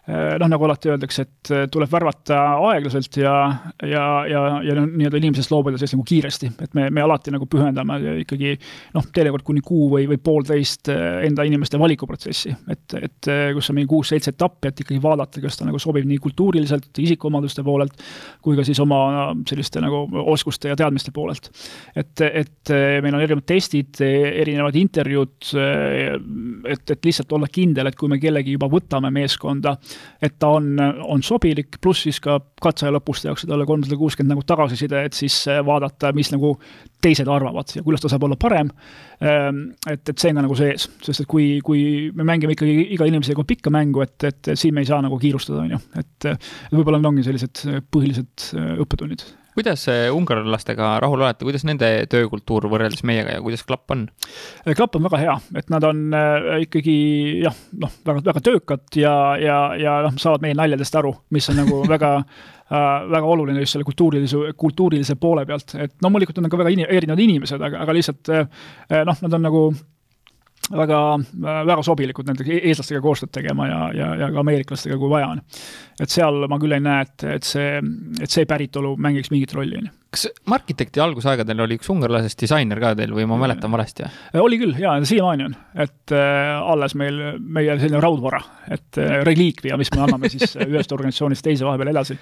noh, nagu alati öeldakse, et äh, tuleb värvata aeglaselt ja, ja, ja, ja nii-öelda inimesest loobuda sellest nagu kiiresti, et me, me alati nagu pühendame ikkagi noh, teinekord kuni kuu või, või poolteist äh, enda inimeste valikuprotsessi. et, et kus on mingi kuus-seitse etappi, et ikkagi vaadata, kas ta nagu sobib nii kultuuriliselt, isikuomaduste poolelt, kui ka siis oma selliste nagu oskuste ja teadmiste poolelt. et, et meil on erinevad testid, erinevad intervjuud, et, et lihtsalt olla kindel, et kui me kellegi juba võtame meeskonda, et ta on, on sobilik, pluss siis ka katseaja lõpus tehakse talle kolmsada kuuskümmend nagu tagasiside, et siis äh, vaadata, mis nagu teised arvavad ja kuidas ta saab olla parem. Ähm, et, et see on ka nagu sees, sest et kui, kui me mängime ikkagi iga inimesega pikka mängu, et, et siin me ei saa nagu kiirustada, on ju, et võib-olla need ongi sellised põhilised äh, õppetunnid kuidas ungarlastega rahul olete, kuidas nende töökultuur võrreldes meiega ja kuidas klapp on? klapp on väga hea, et nad on äh, ikkagi jah, noh, väga, väga töökad ja, ja, ja noh, saavad meie naljadest aru, mis on nagu väga äh, väga oluline just selle kultuurilise, kultuurilise poole pealt, et loomulikult on nad ka väga in, erinevad inimesed, aga, aga lihtsalt äh, noh, nad on nagu väga, väga sobilikud näiteks e-, eestlastega koostööd tegema ja, ja, ja ka ameeriklastega, kui vaja on. et seal ma küll ei näe, et, et see, et see päritolu mängiks mingit rolli, on ju. kas Markitekti algusaegadel oli üks ungarlasest disainer ka teil või ma mäletan valesti? oli küll, jaa, siiamaani on. et äh, alles meil, meie selline raudvara, et äh, reliikvia, mis me anname siis ühest organisatsioonist teise vahepeal edasi.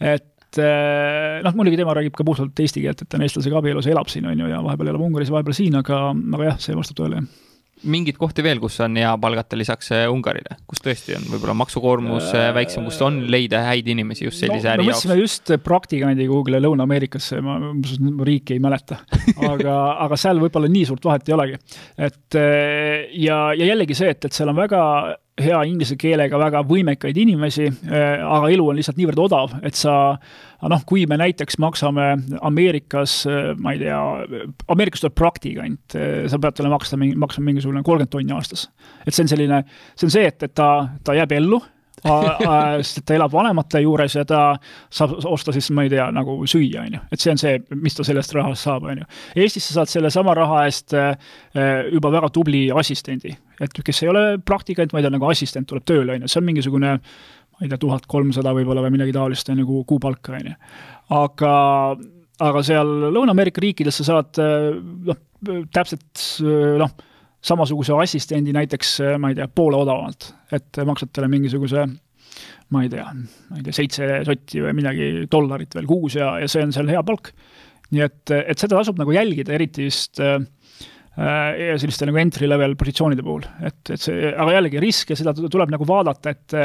et äh, noh, muidugi tema räägib ka puhtalt eesti keelt, et ta on eestlasega abielus ja elab siin, on ju, ja vahepeal elab Ungaris, vahepeal siin, aga, aga jah, see vastab tõele, jah mingeid kohti veel, kus on hea palgata lisaks äh, Ungarile, kus tõesti on võib-olla maksukoormus äh, väiksem, kus on leida häid inimesi just sellise no, äri jaoks? me mõtlesime just praktikandi kuhugile Lõuna-Ameerikasse, ma, ma riiki ei mäleta, aga, aga seal võib-olla nii suurt vahet ei olegi. et äh, ja, ja jällegi see, et, et seal on väga hea inglise keelega väga võimekaid inimesi, äh, aga elu on lihtsalt niivõrd odav, et sa noh, kui me näiteks maksame Ameerikas, äh, ma ei tea, Ameerikas tuleb praktikant, äh, sa pead talle maksta, maksma mingisugune kolmkümmend tonni aastas. et see on selline, see on see, et, et ta, ta jääb ellu sest ta elab vanemate juures ja ta saab osta siis, ma ei tea, nagu süüa, on ju. et see on see, mis ta sellest rahast saab, on ju. Eestis sa saad sellesama raha eest äh, juba väga tubli assistendi, et kes ei ole praktikant, vaid on nagu assistent, tuleb tööle, on ju, see on mingisugune ma ei tea, tuhat kolmsada võib-olla või midagi taolist, on ju, kuupalka, on ju. aga, aga seal Lõuna-Ameerika riikides sa saad äh, noh, täpselt noh, samasuguse assistendi näiteks, ma ei tea, poole odavamalt, et maksad talle mingisuguse ma ei tea, ma ei tea, seitse sotti või midagi dollarit veel kuus ja, ja see on seal hea palk. nii et, et seda tasub nagu jälgida, eriti just äh, selliste nagu entry level positsioonide puhul, et, et see, aga jällegi risk ja seda tuleb nagu vaadata, et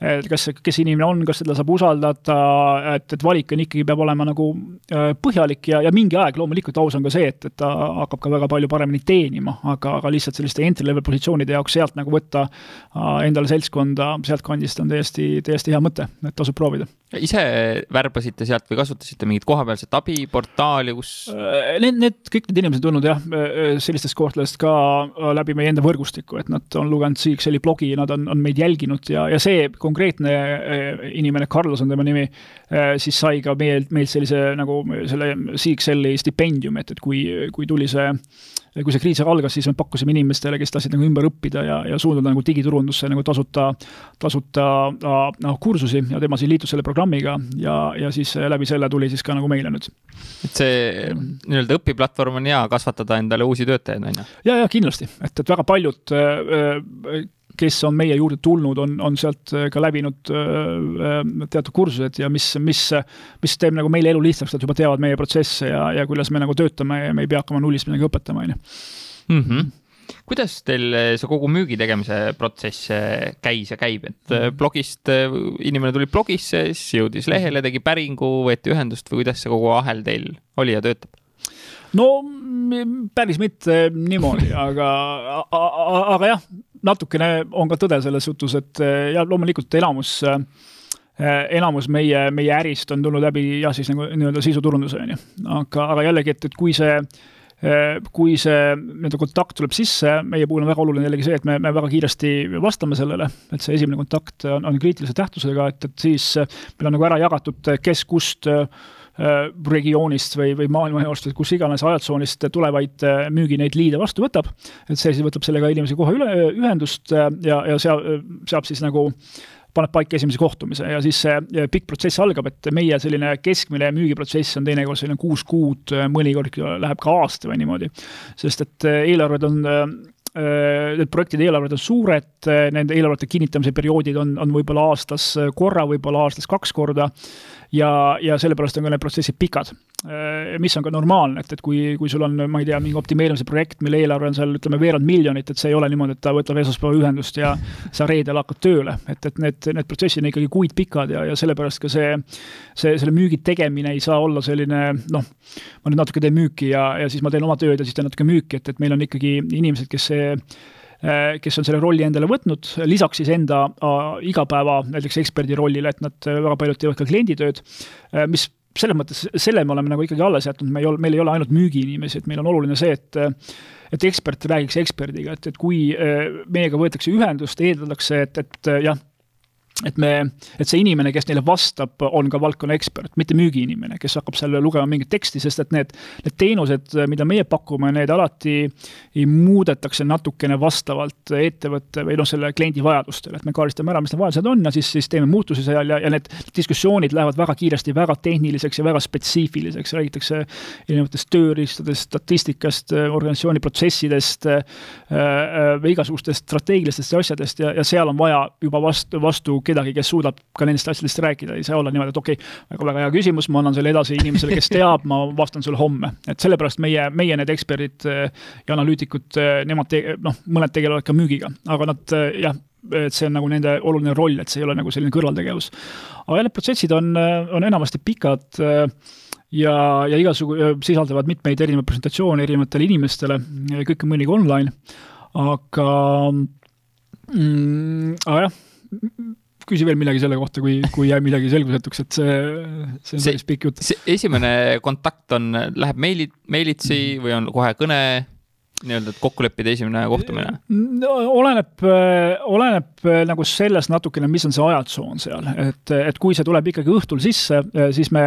et kas, kes inimene on, kas teda saab usaldada, et, et valik on ikkagi, peab olema nagu äh, põhjalik ja, ja mingi aeg loomulikult aus on ka see, et, et ta hakkab ka väga palju paremini teenima, aga, aga lihtsalt selliste entry-level positsioonide jaoks sealt nagu võtta äh, endale seltskonda sealtkandist on täiesti, täiesti hea mõte, et tasub proovida. ise värbasite sealt või kasutasite mingit kohapealset abi, portaali, kus? Äh, need, need, kõik need inimesed tulnud jah, sellistest kohtadest ka läbi meie enda võrgustiku, et nad on lugenud CXL-i blogi, nad on, on meid jälginud ja, ja see konkreetne äh, inimene, Carlos on tema nimi, äh, siis sai ka meilt, meilt sellise nagu selle CXL-i stipendiumi, et, et kui, kui tuli see kui see kriis algas, siis me pakkusime inimestele, kes tahtsid nagu ümber õppida ja, ja suunduda nagu digiturundusse nagu tasuta, tasuta noh, kursusi ja tema siis liitus selle programmiga ja, ja siis läbi selle tuli siis ka nagu meile nüüd. et see nii-öelda õpiplatvorm on hea kasvatada endale uusi töötajaid, on ju? ja, ja kindlasti, et, et väga paljud äh, kes on meie juurde tulnud, on, on sealt äh, ka läbinud äh, teatud kursused ja mis, mis, mis teeb nagu meile elu lihtsaks, nad juba teavad meie protsesse ja, ja kuidas me nagu töötame ja me ei pea hakkama nullist midagi õpetama, on ju. Mhm. kuidas teil see kogu müügi tegemise protsess käis ja käib, et mhm. blogist, inimene tuli blogisse, siis jõudis lehele, tegi päringu, võeti ühendust või kuidas see kogu ahel teil oli ja töötab? no päris mitte niimoodi, aga, aga jah, natukene on ka tõde selles jutus, et eh, ja loomulikult enamus eh, enamus meie, meie ärist on tulnud läbi jah, siis nagu nii-öelda sisuturunduse, on ju. aga, aga jällegi, et, et kui see, eh, kui see nii-öelda kontakt tuleb sisse, meie puhul on väga oluline jällegi see, et me, me väga kiiresti vastame sellele, et see esimene kontakt on, on kriitilise tähtsusega, et, et siis meil on nagu ära jagatud, kes kust Äh, regioonist või, või maailmajaost või kus iganes ajatsoonist tulevaid äh, müügi neid liide vastu võtab. et see siis võtab sellega inimese kohe üle, ühendust äh, ja, ja seal saab siis nagu paneb paika esimese kohtumise ja siis see pikk protsess algab, et meie selline keskmine müügiprotsess on teinekord selline kuus kuud, mõnikord läheb ka aasta või niimoodi. sest et eelarved on need projektide eelarved on suured, nende eelarvete kinnitamise perioodid on, on võib-olla aastas korra, võib-olla aastas kaks korda ja, ja sellepärast on ka need protsessid pikad. Äh, mis on ka normaalne, et, et kui, kui sul on, ma ei tea, mingi optimeerimise projekt, mille eelarve on seal ütleme veerand miljonit, et see ei ole niimoodi, et ta võtab esmaspäeval ühendust ja sa reedel hakkad tööle, et, et need, need protsessid on ikkagi kuid pikad ja, ja sellepärast ka see, see, selle müügi tegemine ei saa olla selline noh, ma nüüd natuke teen müüki ja, ja siis ma teen oma tööd ja siis teen natuke müüki, et, et meil on ikkagi inimesed, kes see kes on selle rolli endale võtnud, lisaks siis enda igapäeva näiteks eksperdi rollile, et nad äh, väga paljud teevad ka klienditööd, mis selles mõttes, selle me oleme nagu ikkagi alles jätnud, me ei ole, meil ei ole ainult müügiinimesi, et meil on oluline see, et et ekspert räägiks eksperdiga, et, et kui meiega võetakse ühendust, eeldatakse, et, et jah, et me, et see inimene, kes neile vastab, on ka valdkonna ekspert, mitte müügiinimene, kes hakkab seal lugema mingit teksti, sest et need, need teenused, mida meie pakume, need alati muudetakse natukene vastavalt ettevõtte või noh, selle kliendi vajadustele, et me kaardistame ära, mis need vajadused on ja siis, siis teeme muutusi seal ja, ja need diskussioonid lähevad väga kiiresti väga tehniliseks ja väga spetsiifiliseks, räägitakse erinevatest tööriistadest, statistikast, organisatsiooni protsessidest äh,, äh, igasugustest strateegilistest asjadest ja, ja seal on vaja juba vastu, vastu kedagi, kes suudab ka nendest asjadest rääkida, ei saa olla niimoodi, et okei okay,, väga, väga hea küsimus, ma annan selle edasi inimesele, kes teab, ma vastan sulle homme. et sellepärast meie, meie need eksperdid eh, ja analüütikud, eh, nemad te-, noh, mõned tegelevad ka müügiga, aga nad eh, jah, et see on nagu nende oluline roll, et see ei ole nagu selline kõrvaltegevus. aga need protsessid on, on enamasti pikad ja, ja igasugu, sisaldavad mitmeid erinevaid presentatsioone erinevatele inimestele, kõik on mõnigi online, aga mm, aga jah, küsi veel midagi selle kohta, kui, kui jääb midagi selgusetuks, et see, see on päris pikk jutt. esimene kontakt on, läheb meili, meilitsi või on kohe kõne nii-öelda, et kokku leppida esimene kohtumine no,? oleneb, oleneb nagu sellest natukene, mis on see ajatsoon seal, et, et kui see tuleb ikkagi õhtul sisse, siis me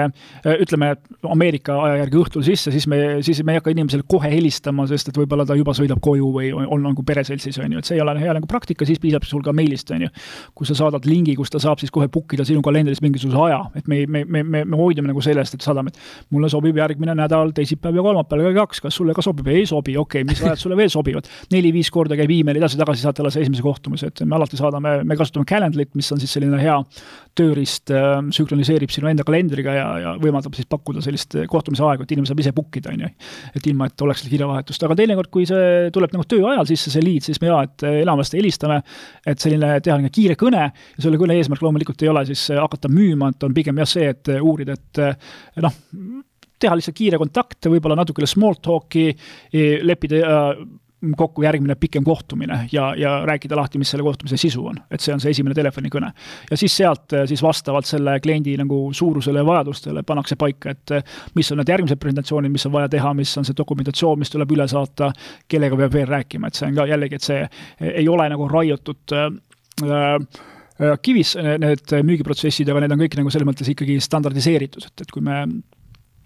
ütleme, Ameerika aja järgi õhtul sisse, siis me, siis me ei hakka inimesele kohe helistama, sest et võib-olla ta juba sõidab koju või on, nagu pereseltsis, on ju, et see ei ole hea nagu praktika, siis piisab sul ka meilist, on ju. kui sa saadad lingi, kus ta saab siis kohe book ida sinu kalendris mingisuguse aja, et me, me, me, me, me hoidume nagu sellest, et saadame, et mulle sobib järgmine nädal teisipäev ja kolmapäev kell kaks, kas sulle ka sobib? ei sobi, okei okay,, mis ajad sulle veel sobivad. neli-viis korda käib email edasi-tagasi, saate alles esimese kohtumise, et me alati saadame, me kasutame Calendlit, mis on siis selline hea tööriist, äh, sünkroniseerib sinu enda kalendriga ja, ja võimaldab siis pakkuda sellist kohtumise aega, et inimene saab ise book ida, on ju. et ilma, et oleks kirjavahetust, aga teinekord, kui see tuleb nagu töö ajal sisse, see lead, siis me jaa, et enamasti helistame, et selline teha niisugune kiire kõne ja selle kõne eesmärk loomulikult ei ole siis hakata müüma, et on pigem jah see, et uurida, et noh, teha lihtsalt kiire kontakt, võib-olla natukene small talk'i, leppida äh, kokku järgmine pikem kohtumine ja, ja rääkida lahti, mis selle kohtumise sisu on. et see on see esimene telefonikõne. ja siis sealt äh, siis vastavalt selle kliendi nagu suurusele ja vajadustele pannakse paika, et äh, mis on need järgmised presentatsioonid, mis on vaja teha, mis on see dokumentatsioon, mis tuleb üle saata, kellega peab veel rääkima, et see on ka jällegi, et see ei ole nagu raiutud äh, kivis need müügiprotsessid, aga need on kõik nagu selles mõttes ikkagi standardiseeritud, et, et kui me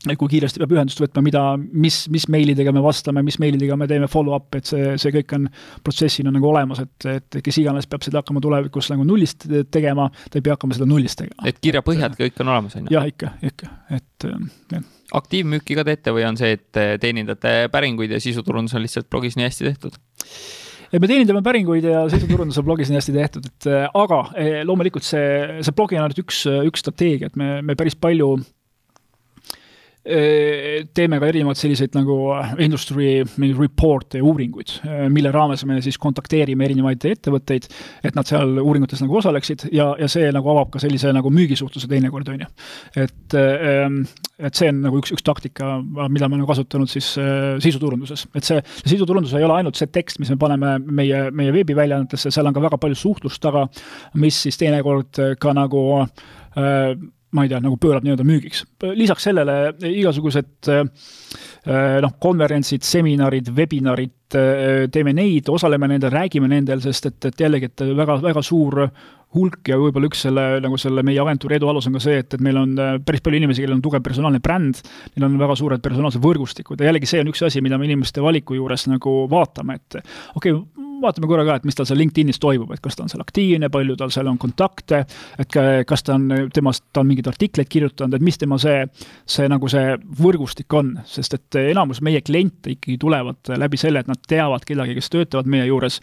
kui kiiresti peab ühendust võtma, mida, mis, mis meilidega me vastame, mis meilidega me teeme follow-up, et see, see kõik on protsessina nagu olemas, et, et kes iganes peab seda hakkama tulevikus nagu nullist tegema, ta ei pea hakkama seda nullist tegema. et kirjapõhjad kõik on olemas, on ju? jah, ikka, ikka, et jah. aktiivmüüki ka teete või on see, et teenindate päringuid ja sisuturundus on lihtsalt blogis nii hästi tehtud? et me teenindame päringuid ja sisuturundus on blogis nii hästi tehtud, et aga eh, loomulikult see, see blogi on ainult üks, üks strateegia, et me, me päris palju teeme ka erinevaid selliseid nagu äh, industry report'e ja uuringuid, äh, mille raames me siis kontakteerime erinevaid ettevõtteid, et nad seal uuringutes nagu osaleksid ja, ja see nagu avab ka sellise nagu müügisuhtluse teinekord, on ju. et, ähm, et see on nagu üks, üks taktika, mida me oleme kasutanud siis äh, sisuturunduses, et see, see sisuturundus ei ole ainult see tekst, mis me paneme meie, meie veebiväljaannetesse, seal on ka väga palju suhtlust taga, mis siis teinekord ka nagu äh, ma ei tea, nagu pöörab nii-öelda müügiks. lisaks sellele igasugused äh, noh, konverentsid, seminarid, webinarid, äh, teeme neid, osaleme nendel, räägime nendel, sest et, et jällegi, et väga, väga suur hulk ja võib-olla üks selle, nagu selle meie agentuuri edu alus on ka see, et, et meil on äh, päris palju inimesi, kellel on tugev personaalne bränd, neil on väga suured personaalsed võrgustikud ja jällegi see on üks asi, mida me inimeste valiku juures nagu vaatame, et okei okay,, vaatame korra ka, et mis tal seal LinkedInis toimub, et kas ta on seal aktiivne, palju tal seal on kontakte, et kas ta on, temast, ta on mingeid artikleid kirjutanud, et mis tema see, see nagu see võrgustik on, sest et enamus meie kliente ikkagi tulevad läbi selle, et nad teavad kedagi, kes töötavad meie juures,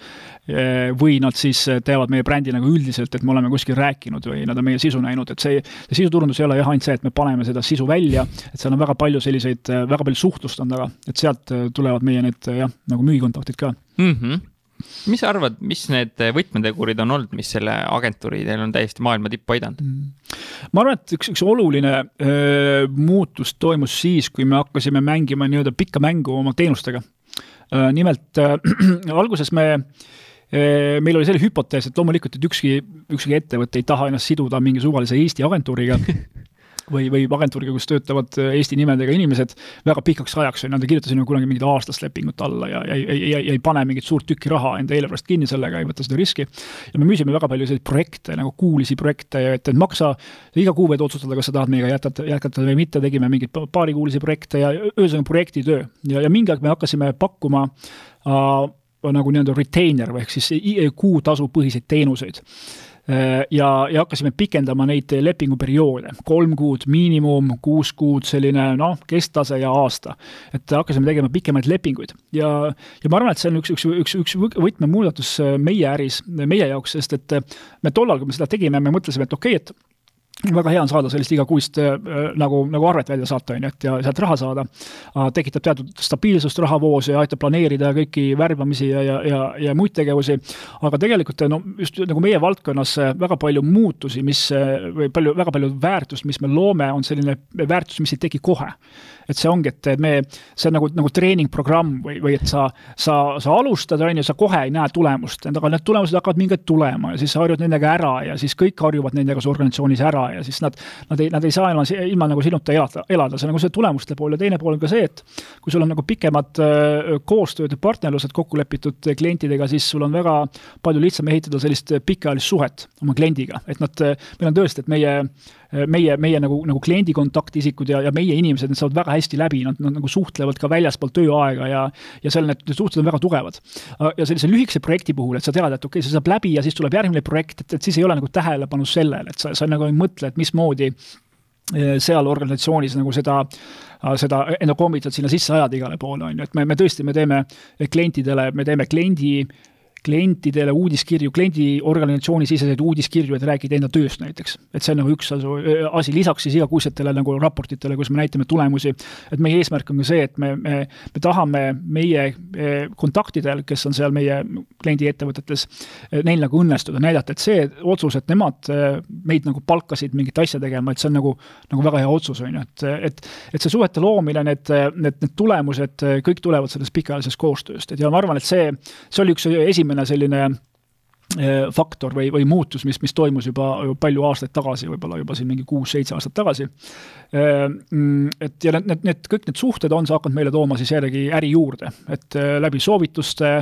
või nad siis teavad meie brändi nagu üldiselt, et me oleme kuskil rääkinud või nad on meie sisu näinud, et see, see sisuturundus ei ole jah ainult see, et me paneme seda sisu välja, et seal on väga palju selliseid, väga palju suhtlust on taga, et sealt tulevad meie need jah, nagu müügikontaktid ka mm. -hmm mis sa arvad, mis need võtmetegurid on olnud, mis selle agentuuri teil on täiesti maailma tippu aidanud mm.? ma arvan, et üks, üks oluline öö, muutus toimus siis, kui me hakkasime mängima nii-öelda pikka mängu oma teenustega. nimelt äh, alguses me meil oli selline hüpotees, et loomulikult, et ükski, ükski ettevõte ei taha ennast siduda mingi suvalise Eesti agentuuriga või, või agentuuriga, kus töötavad äh, Eesti nimedega inimesed väga pikaks ajaks, on ju, nad ei kirjuta sinna kunagi mingit aastast lepingut alla ja ei, ei, ei, ei pane mingit suurt tükki raha enda eelarvest kinni sellega, ei võta seda riski. ja me müüsime väga palju selliseid projekte, nagu kuulisi projekte, et, et maksa, iga kuu võid otsustada, kas sa tahad meiega jätkata, jätkata või mitte, tegime mingeid paarikuulisi projekte ja ühesõnaga projektitöö. ja, ja mingi aeg me hakkasime pakkuma äh, nagu nii-öelda retainer ehk siis kuutasupõhiseid teenuseid ja, ja hakkasime pikendama neid lepinguperioode, kolm kuud miinimum, kuus kuud selline noh, kesktase ja aasta. et hakkasime tegema pikemaid lepinguid ja, ja ma arvan, et see on üks, üks, üks, üks võtmemuudatus meie äris, meie jaoks, sest et me tollal, kui me seda tegime, me mõtlesime, et okei okay,, et väga hea on saada sellist igakuist äh, nagu, nagu arvet välja saata, on ju, et ja sealt raha saada. tekitab teatud stabiilsust rahavoos ja aitab planeerida kõiki värbamisi ja, ja, ja, ja muid tegevusi. aga tegelikult no just nagu meie valdkonnas väga palju muutusi, mis või palju, väga palju väärtust, mis me loome, on selline väärtus, mis ei teki kohe et see ongi, et me, see on nagu, nagu treeningprogramm või, või et sa, sa, sa alustad, on ju, sa kohe ei näe tulemust, aga need tulemused hakkavad mingi tulema ja siis sa harjud nendega ära ja siis kõik harjuvad nendega su organisatsioonis ära ja siis nad, nad ei, nad ei saa ilma, ilma nagu sinuta elada, elada, see on nagu see tulemuste pool ja teine pool on ka see, et kui sul on nagu pikemad koostööd ja partnerlused kokku lepitud klientidega, siis sul on väga palju lihtsam ehitada sellist pikaajalist suhet oma kliendiga, et nad, meil on tõesti, et meie meie, meie nagu, nagu kliendi kontaktisikud ja, ja meie inimesed, need saavad väga hästi läbi, nad, nad nagu suhtlevad ka väljaspool tööaega ja ja seal need suhted on väga tugevad. ja sellise lühikese projekti puhul, et sa tead, et okei okay,, see saab läbi ja siis tuleb järgmine projekt, et, et siis ei ole nagu tähelepanu sellele, et sa, sa nagu ei mõtle, et mismoodi seal organisatsioonis nagu seda, seda enda kombitad sinna sisse ajada igale poole, on ju, et me, me tõesti, me teeme klientidele, me teeme kliendi äh, klientidele uudiskirju, kliendiorganisatsiooni siseseid uudiskirju, et rääkida enda tööst näiteks. et see on nagu üks asi, lisaks siis igakuisetele nagu raportitele, kus me näitame tulemusi. et meie eesmärk on ka see, et me, me, me tahame meie kontaktidel, kes on seal meie kliendiettevõtetes, neil nagu õnnestuda, näidata, et see otsus, et nemad meid nagu palkasid mingit asja tegema, et see on nagu, nagu väga hea otsus, on ju, et, et, et see suhete loomine, need, need, need tulemused, kõik tulevad sellest pikaajalisest koostööst, et ja ma arvan, et see, see oli üks esimene esimene selline eh, faktor või, või muutus, mis, mis toimus juba palju aastaid tagasi, võib-olla juba siin mingi kuus-seitse aastat tagasi. Eh, mm, et ja need, need, need, kõik need suhted on see hakanud meile tooma siis jällegi äri juurde, et eh, läbi soovituste,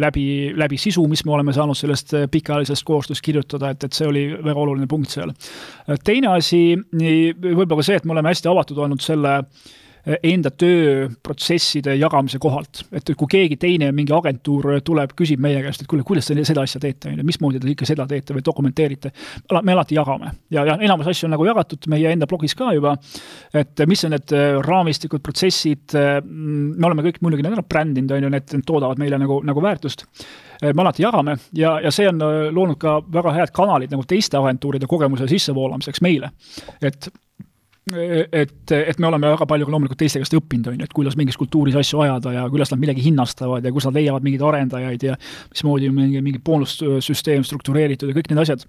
läbi, läbi sisu, mis me oleme saanud sellest pikaajalisest koostööst kirjutada, et, et see oli väga oluline punkt seal. teine asi, võib-olla ka see, et me oleme hästi avatud olnud selle äh, enda tööprotsesside jagamise kohalt. et kui keegi teine, mingi agentuur tuleb, küsib meie käest, et kuule, kuidas te seda asja teete, on ju, mismoodi te ikka seda teete või dokumenteerite, me alati jagame. ja, ja enamus asju on nagu jagatud meie enda blogis ka juba, et mis on need äh, raamistikud, protsessid, äh, me oleme kõik muidugi need ära brändinud, on ju, need toodavad meile nagu, nagu väärtust me alati jagame ja, ja see on loonud ka väga head kanalid nagu teiste agentuuride kogemuse sissevoolamiseks meile. et et, et me oleme väga palju ka loomulikult teiste käest õppinud, on ju, et kuidas mingis kultuuris asju ajada ja kuidas nad millegi hinnastavad ja kus nad leiavad mingeid arendajaid ja mismoodi on mingi, mingi boonussüsteem struktureeritud ja kõik need asjad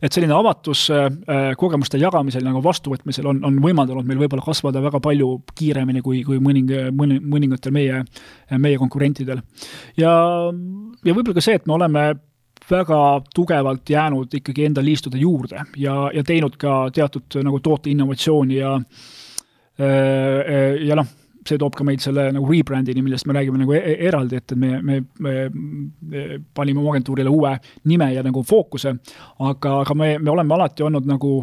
et selline avatus äh, kogemuste jagamisel nagu vastuvõtmisel on, on võimaldanud meil võib-olla kasvada väga palju kiiremini kui, kui mõning, mõni, mõningatel meie, meie konkurentidel. ja, ja võib-olla ka see, et me oleme väga tugevalt jäänud ikkagi enda liistude juurde ja, ja teinud ka teatud nagu toote innovatsiooni ja äh, äh, ja noh, see toob ka meid selle nagu rebrandini, millest me räägime nagu e eraldi, et me, me, me panime oma agentuurile uue nime ja nagu fookuse, aga, aga me, me oleme alati olnud nagu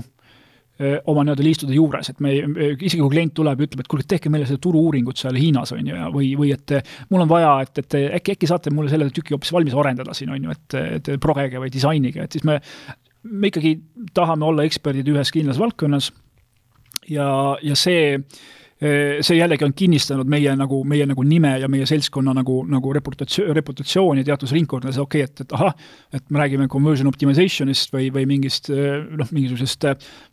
oma nii-öelda liistude juures, et me, isegi kui klient tuleb ja ütleb, et kuule, tehke meile seda turu-uuringut seal Hiinas, on ju, ja või, või et mul on vaja, et, et äkki, äkki saate mulle selle tüki hoopis valmis arendada siin, on ju, et, et progege või disainige, et siis me, me ikkagi tahame olla eksperdid ühes kindlas valdkonnas ja, ja see see jällegi on kinnistanud meie nagu, meie nagu nime ja meie seltskonna nagu, nagu reputatsioon, reputatsiooni teatud ringkondades, okei okay,, et, et ahah, et me räägime conversion optimization'ist või, või mingist noh, mingisugusest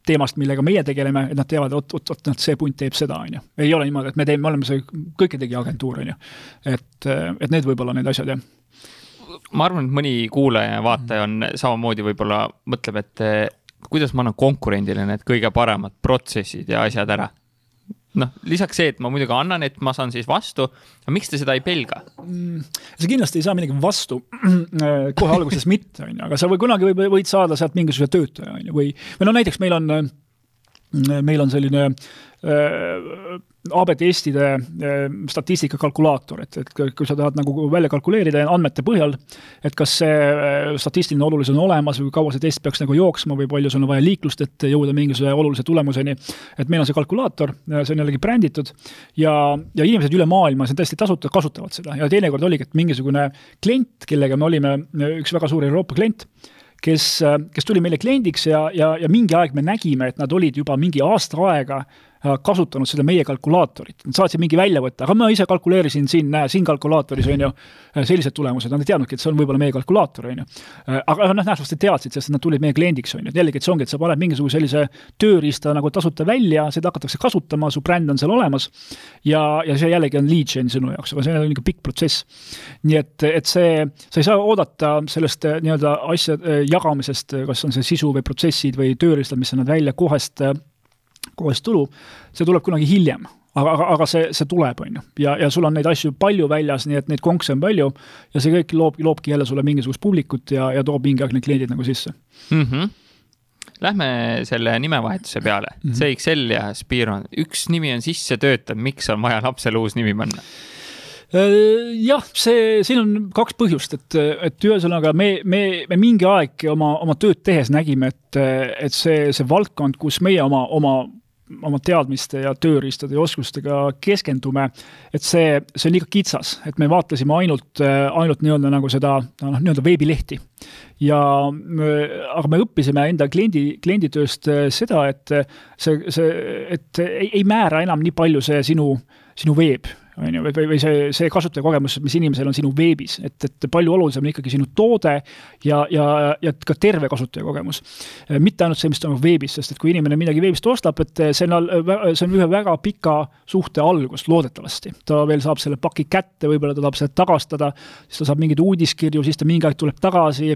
teemast, millega meie tegeleme, et nad teavad, oot, oot, oot, see punt teeb seda, on ju. ei ole niimoodi, et me teeme, me oleme see kõikidegi agentuur, on ju. et, et need võib-olla need asjad, jah ma arvan, et mõni kuulaja ja vaataja on samamoodi võib-olla mõtleb, et kuidas ma annan konkurendile need kõige paremad protsessid ja asjad ära noh, lisaks see, et ma muidugi annan, et ma saan siis vastu, aga miks te seda ei pelga mm,? sa kindlasti ei saa midagi vastu kohe alguses mitte, on ju, aga sa või kunagi või, võid saada sealt mingisuguse töötaja, on ju, või, või no näiteks meil on, meil on selline äh, AB testide eh, statistikakalkulaator, et, et kui sa tahad nagu välja kalkuleerida andmete põhjal, et kas see eh, statistiline olulisus on olemas või kaua see test peaks nagu jooksma või palju sul on vaja liiklust, et jõuda mingisuguse olulise tulemuseni. et meil on see kalkulaator, see on jällegi bränditud ja, ja inimesed üle maailma, see on täiesti tasuta, kasutavad seda ja teinekord oligi, et mingisugune klient, kellega me olime, üks väga suur Euroopa klient kes, kes tuli meile kliendiks ja, ja, ja mingi aeg me nägime, et nad olid juba mingi aasta aega Äh, kasutanud seda meie kalkulaatorit, nad saatsid mingi väljavõtte, aga ma ise kalkuleerisin siin, näe, siin kalkulaatoris on ju äh, sellised tulemused, nad ei teadnudki, et see on võib-olla meie kalkulaator, on ju. Äh, aga noh, nähtavasti teadsid, sest nad tulid meie kliendiks, on ju, et jällegi, et see ongi, et sa paned mingisuguse sellise tööriista nagu tasuta välja, seda hakatakse kasutama, su bränd on seal olemas ja, ja see jällegi on lead gen sinu jaoks, aga see on ikka pikk protsess. nii et, et see, sa ei saa oodata sellest nii-öelda asja jagamisest, kas on see sisu või protsessid või tööriistad, mis annavad välja kohest kohest tulu, see tuleb kunagi hiljem aga, aga, aga see, see tuleb, on ju. ja, ja sul on neid asju palju väljas, nii et neid konkse on palju ja see kõik loob, loobki jälle sulle mingisugust publikut ja, ja toob mingi aeg need kliendid nagu sisse mm. -hmm. Lähme selle nimevahetuse peale mm, -hmm. CXL ja Spiro, üks nimi on sisse töötav, miks on vaja lapsele uus nimi panna? Äh, jah, see, siin on kaks põhjust, et, et ühesõnaga me, me, me mingi aeg oma, oma tööd tehes nägime, et, et see, see valdkond, kus meie oma, oma oma teadmiste ja tööriistade ja oskustega keskendume, et see, see on liiga kitsas, et me vaatasime ainult, ainult nii-öelda nagu seda noh, nii-öelda veebilehti. ja aga me õppisime enda kliendi, klienditööst seda, et see, see, et ei, ei määra enam nii palju see sinu, sinu veeb on ju, või, või see, see kasutajakogemus, mis inimesel on sinu veebis, et, et palju olulisem on ikkagi sinu toode ja, ja, ja ka terve kasutajakogemus. mitte ainult see, mis toimub veebis, sest et kui inimene midagi veebist ostab, et see on, see on ühe väga pika suhte algus, loodetavasti. ta veel saab selle paki kätte, võib-olla ta tahab seda tagastada, siis ta saab mingeid uudiskirju, siis ta mingi aeg tuleb tagasi.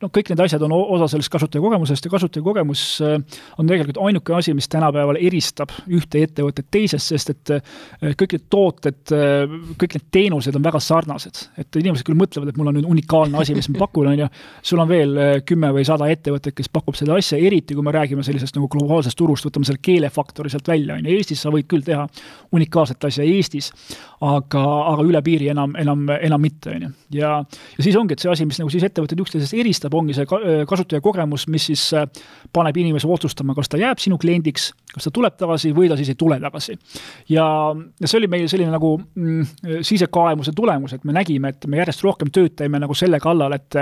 No kõik need asjad on osa sellest kasutajakogemusest ja kasutajakogemus äh, on tegelikult ainuke asi, mis tänapäeval eristab ühte ettevõtet teisest, sest et äh, kõik need tooted, äh, kõik need teenused on väga sarnased. et inimesed küll mõtlevad, et mul on nüüd unikaalne asi, mis ma pakun, on ju, sul on veel kümme või sada ettevõtet, kes pakub seda asja, eriti kui me räägime sellisest nagu globaalsest turust, võtame selle keelefaktori sealt välja, on ju, Eestis sa võid küll teha unikaalset asja Eestis, aga, aga üle piiri enam, enam, enam mitte, on ju. ja, ja siis ongi, et see asi, mis nagu siis ettevõtted üksteisest eristab, ongi see kasutajakogemus, mis siis äh, paneb inimese otsustama, kas ta jääb sinu kliendiks, kas ta tuleb tagasi või ta siis ei tule tagasi. ja, ja see oli meil selline nagu mm, sisekaemuse tulemus, et me nägime, et me järjest rohkem tööd teeme nagu selle kallal, et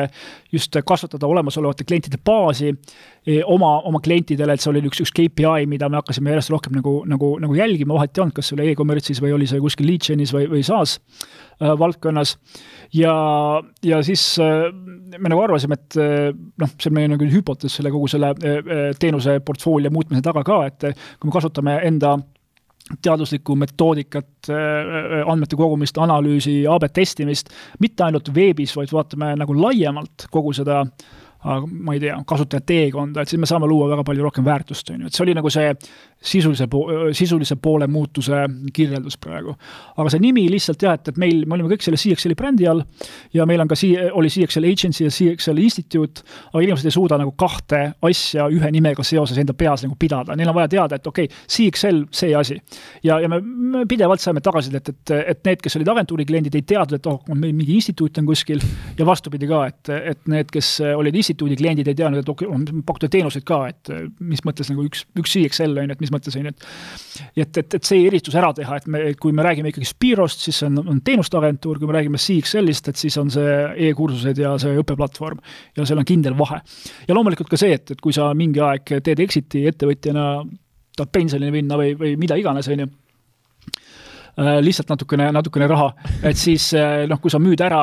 just kasvatada olemasolevate klientide baasi e, oma, oma klientidele, et see oli üks, üks KPI, mida me hakkasime järjest rohkem nagu, nagu, nagu jälgima, vahet ei olnud, kas see oli e-commerce'is või oli see kuskil lead gen'is või, või SaaS äh, valdkonnas. ja, ja siis äh, me nagu arvasime, et äh, noh, see on meie nagu hüpotees selle kogu selle äh, teenuse portfoolio muutmise taga ka, et kui me kasutame enda teaduslikku metoodikat, andmete kogumist, analüüsi, AB testimist, mitte ainult veebis, vaid vaatame nagu laiemalt kogu seda äh, ma ei tea, kasutaja teekonda, et siis me saame luua väga palju rohkem väärtust, on ju, et see oli nagu see sisulise, sisulise poole muutuse kirjeldus praegu. aga see nimi lihtsalt jah, et, et meil, me olime kõik selle CXL-i brändi all ja meil on ka C-, oli CXL Agency ja CXL Institute, aga inimesed ei suuda nagu kahte asja ühe nimega seoses enda peas nagu pidada, neil on vaja teada, et okei okay,, CXL, see asi. ja, ja me, me pidevalt saime tagasisidet, et, et need, kes olid agentuuri kliendid, ei teadnud, et oh, mingi instituut on kuskil ja vastupidi ka, et, et need, kes olid instituudi kliendid ei teadnud, et okei okay,, pakute teenuseid ka, et mis mõttes nagu üks, üks CXL on ju, et mis mõttes on ju, et et, et, et see eristus ära teha, et me, kui me räägime ikkagi Spirost, siis on, on teenuste agentuur, kui me räägime CXL-ist, et siis on see e-kursused ja see õppeplatvorm. ja seal on kindel vahe. ja loomulikult ka see, et, et kui sa mingi aeg teed exit'i ettevõtjana, tahad pensionile minna või, või mida iganes, on ju Äh, lihtsalt natukene, natukene raha, et siis äh, noh, kui sa müüd ära,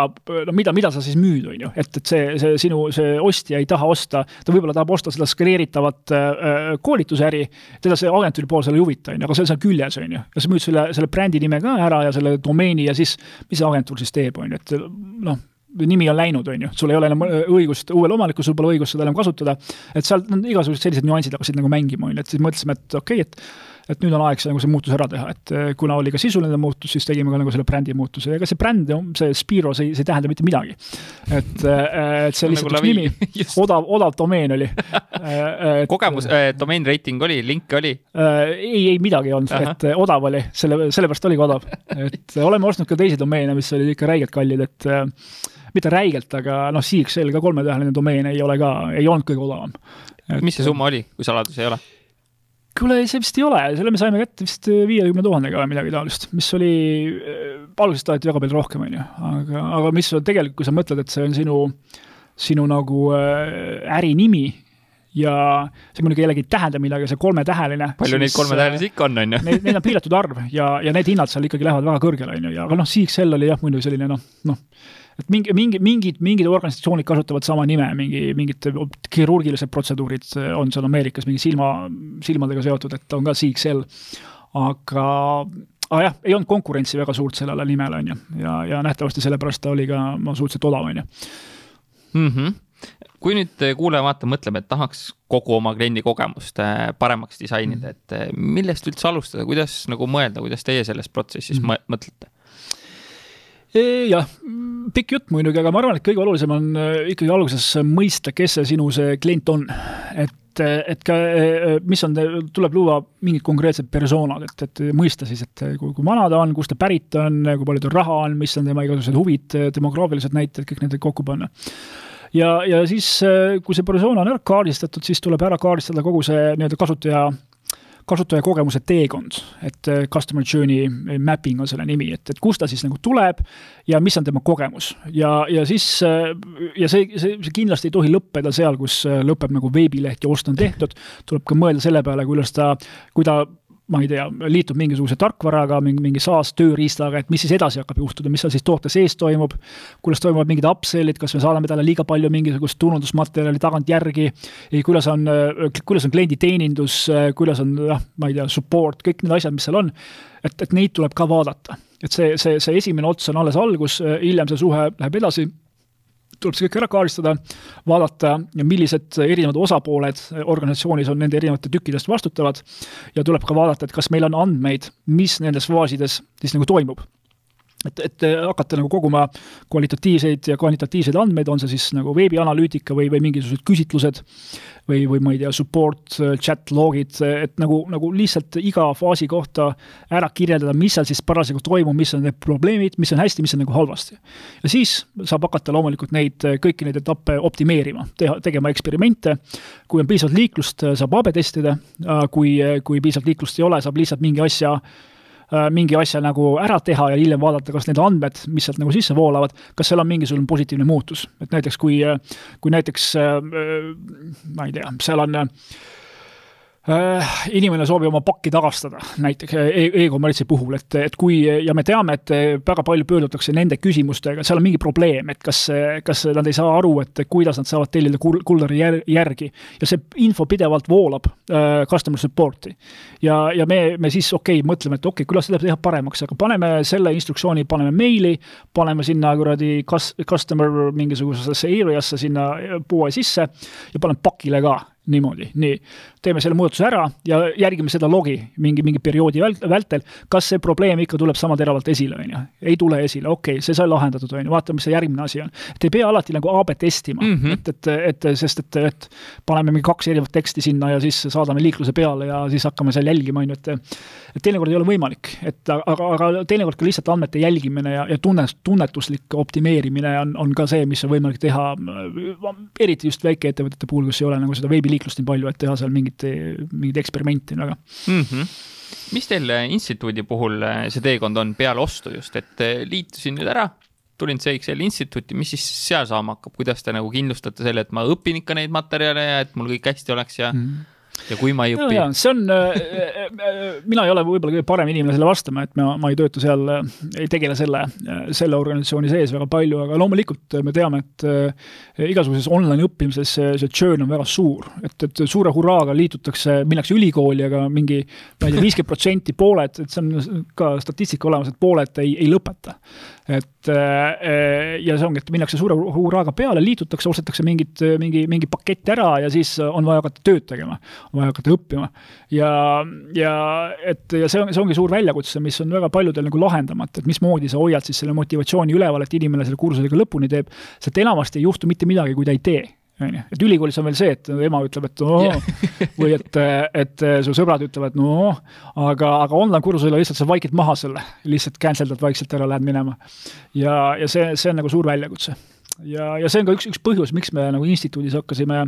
no mida, mida sa siis müüd, on ju, et, et see, see sinu, see ostja ei taha osta, ta võib-olla tahab osta seda skaleeritavat äh, koolitusäri, teda see agentuuri pool seal ei huvita, on ju, aga see on seal küljes, on ju, ja sa müüd selle, selle brändi nime ka ära ja selle domeeni ja siis, mis see agentuur siis teeb, on ju, et noh nimi on läinud, on ju, sul ei ole enam õigust, uuel omanikul sul pole õigust seda enam kasutada. et seal on igasugused sellised nüansid hakkasid nagu mängima, on ju, et siis mõtlesime, et okei okay,, et et nüüd on aeg see nagu see muutus ära teha, et eh, kuna oli ka sisuline muutus, siis tegime ka nagu selle brändi muutuse ja ega see bränd, see Spiro, see, see ei tähenda mitte midagi. et, eh, et see lihtsalt nagu üks nimi, odav, odav domeen oli kogemus äh,, domain rating oli, link oli äh,? ei, ei midagi ei olnud, et odav oli, selle, sellepärast oligi odav. et oleme ostnud ka teisi domeene, mis olid ikka räigelt kallid, et mitte räigelt, aga noh, CXL ka kolmetäheline domeen ei ole ka, ei olnud kõige odavam. mis see summa oli, kui saladus ei ole? Kuule, see vist ei ole, selle me saime kätte vist viiekümne tuhandega või midagi taolist, mis oli, äh, alguses taheti väga palju rohkem, on ju, aga, aga mis on tegelikult, kui sa mõtled, et see on sinu, sinu nagu äh, ärinimi ja see muidugi jällegi ei tähenda midagi, see kolmetäheline. palju neid kolmetähelisi ikka on, on ju? Neid, neid on piiratud arv ja, ja need hinnad seal ikkagi lähevad väga kõrgele, on ju, ja aga noh, CXL oli jah, muidugi selline noh, noh et mingi, mingi, mingid, mingid organisatsioonid kasutavad sama nime, mingi, mingid kirurgilised protseduurid on seal Ameerikas mingi silma, silmadega seotud, et on ka CXL. aga, aga jah, ei olnud konkurentsi väga suurt sellele nimele, on ju, ja, ja nähtavasti sellepärast ta oli ka no, suhteliselt odav, on ju. -hmm kui nüüd kuulaja-vaataja mõtleb, et tahaks kogu oma kliendi kogemust äh, paremaks disainida, et äh, millest üldse alustada, kuidas nagu mõelda, kuidas teie selles protsessis mm -hmm. mõtlete? jah, pikk jutt muidugi, aga ma arvan, et kõige olulisem on ikkagi alguses mõista, kes see sinu see klient on. et, et ka, äh, mis on, tuleb luua mingid konkreetsed persoonad, et, et mõista siis, et kui, kui vana ta on, kust ta pärit on, kui palju tal raha on, mis on tema igasugused huvid, demograafilised näited, kõik need kokku panna ja, ja siis, äh, kui see persona on ära kaardistatud, siis tuleb ära kaardistada kogu see nii-öelda kasutaja kasutajakogemuse teekond, et customer journey mapping on selle nimi, et, et kust ta siis nagu tuleb ja mis on tema kogemus. Ja, ja siis ja see, see, see kindlasti ei tohi lõppeda seal, kus lõpeb nagu veebileht ja ost on tehtud, tuleb ka mõelda selle peale, kuidas ta, kui ta ma ei tea, liitub mingisuguse tarkvaraga, mingi, mingi SaaS tööriistaga, et mis siis edasi hakkab juhtuda, mis seal siis toote sees toimub, kuidas toimuvad mingid upsell'id, kas me saadame talle liiga palju mingisugust turundusmaterjali tagantjärgi, kuidas on, kuidas on klienditeenindus, kuidas on jah, ma ei tea, support, kõik need asjad, mis seal on, et, et neid tuleb ka vaadata. et see, see, see esimene ots on alles algus, hiljem see suhe läheb edasi tuleb see kõik ära kaardistada, vaadata, millised erinevad osapooled organisatsioonis on nende erinevate tükkide eest vastutavad ja tuleb ka vaadata, et kas meil on andmeid, mis nendes faasides siis nagu toimub et, et hakata nagu koguma kvalitatiivseid ja kvantitatiivseid andmeid, on see siis nagu veebianalüütika või, või mingisugused küsitlused või, või ma ei tea, support, chat log'id, et nagu, nagu lihtsalt iga faasi kohta ära kirjeldada, mis seal siis parasjagu toimub, mis on need probleemid, mis on hästi, mis on nagu halvasti. ja siis saab hakata loomulikult neid, kõiki neid etappe optimeerima, teha, tegema eksperimente, kui on piisavalt liiklust, saab AB testida, kui, kui piisavalt liiklust ei ole, saab lihtsalt mingi asja Äh, mingi asja nagu ära teha ja hiljem vaadata, kas need andmed, mis sealt nagu sisse voolavad, kas seal on mingisugune positiivne muutus. et näiteks kui, kui näiteks äh, ma ei tea, seal on Äh, inimene soovib oma pakki tagastada, näiteks e-, e-kommertsi puhul, et, et kui ja me teame, et väga palju pöördutakse nende küsimustega, seal on mingi probleem, et kas, kas nad ei saa aru, et kuidas nad saavad tellida kuldari jär, järgi. ja see info pidevalt voolab äh, customer support'i. ja, ja me, me siis okei okay,, mõtleme, et okei okay,, kuidas seda teha paremaks, aga paneme selle instruktsiooni, paneme meili, paneme sinna kuradi kas-, customer mingisugusesse areasse sinna poe sisse ja paneme pakile ka niimoodi, nii. teeme selle muudatuse ära ja järgime seda logi mingi, mingi perioodi vält-, vältel, kas see probleem ikka tuleb sama teravalt esile, on ju. ei tule esile, okei okay,, see sai lahendatud, on ju, vaatame, mis see järgmine asi on. et ei pea alati nagu AB testima mm, -hmm. et, et, et sest et, et paneme mingi kaks erinevat teksti sinna ja siis saadame liikluse peale ja siis hakkame seal jälgima, on ju, et et teinekord ei ole võimalik, et aga, aga teinekord ka lihtsalt andmete jälgimine ja, ja tunne, tunnetuslik optimeerimine on, on ka see, mis on võimalik teha, eriti just väikeettevõtete puhul, kus ei ole nagu seda veebiliiklust nii palju, et teha seal mingit, mingeid eksperimente väga mm. -hmm mis teil instituudi puhul see teekond on peale ostu just, et liitusin nüüd ära, tulin CXL instituuti, mis siis seal saama hakkab, kuidas te nagu kindlustate selle, et ma õpin ikka neid materjale ja et mul kõik hästi oleks ja mm -hmm ja kui ma ei õpi no,? see on äh, äh, äh, mina ei ole võib-olla kõige parem inimene selle vastama, et ma, ma ei tööta seal, ei tegele selle, selle organisatsiooni sees väga palju, aga loomulikult me teame, et igasuguses online õppimises see, see churn on väga suur. et, et suure hurraaga liitutakse, minnakse ülikooli, aga mingi, ma ei tea, viiskümmend protsenti, pooled, et see on ka statistika olemas, et pooled ei, ei lõpeta et äh, ja see ongi, et minnakse suure hurraaga peale, liitutakse, ostetakse mingit, mingi, mingi pakett ära ja siis on vaja hakata tööd tegema, on vaja hakata õppima. ja, ja et ja see on, see ongi suur väljakutse, mis on väga paljudel nagu lahendamata, et mismoodi sa hoiad siis selle motivatsiooni üleval, et inimene selle kursusega lõpuni teeb, sest enamasti ei juhtu mitte midagi, kui ta ei tee on ju, et ülikoolis on veel see, et ema ütleb, et oo yeah. või et, et su sõbrad ütlevad no, aga, aga online kursusel lihtsalt sa vaikid maha selle, lihtsalt canceldad vaikselt ära, lähed minema. ja, ja see, see on nagu suur väljakutse. ja, ja see on ka üks, üks põhjus, miks me nagu instituudis hakkasime,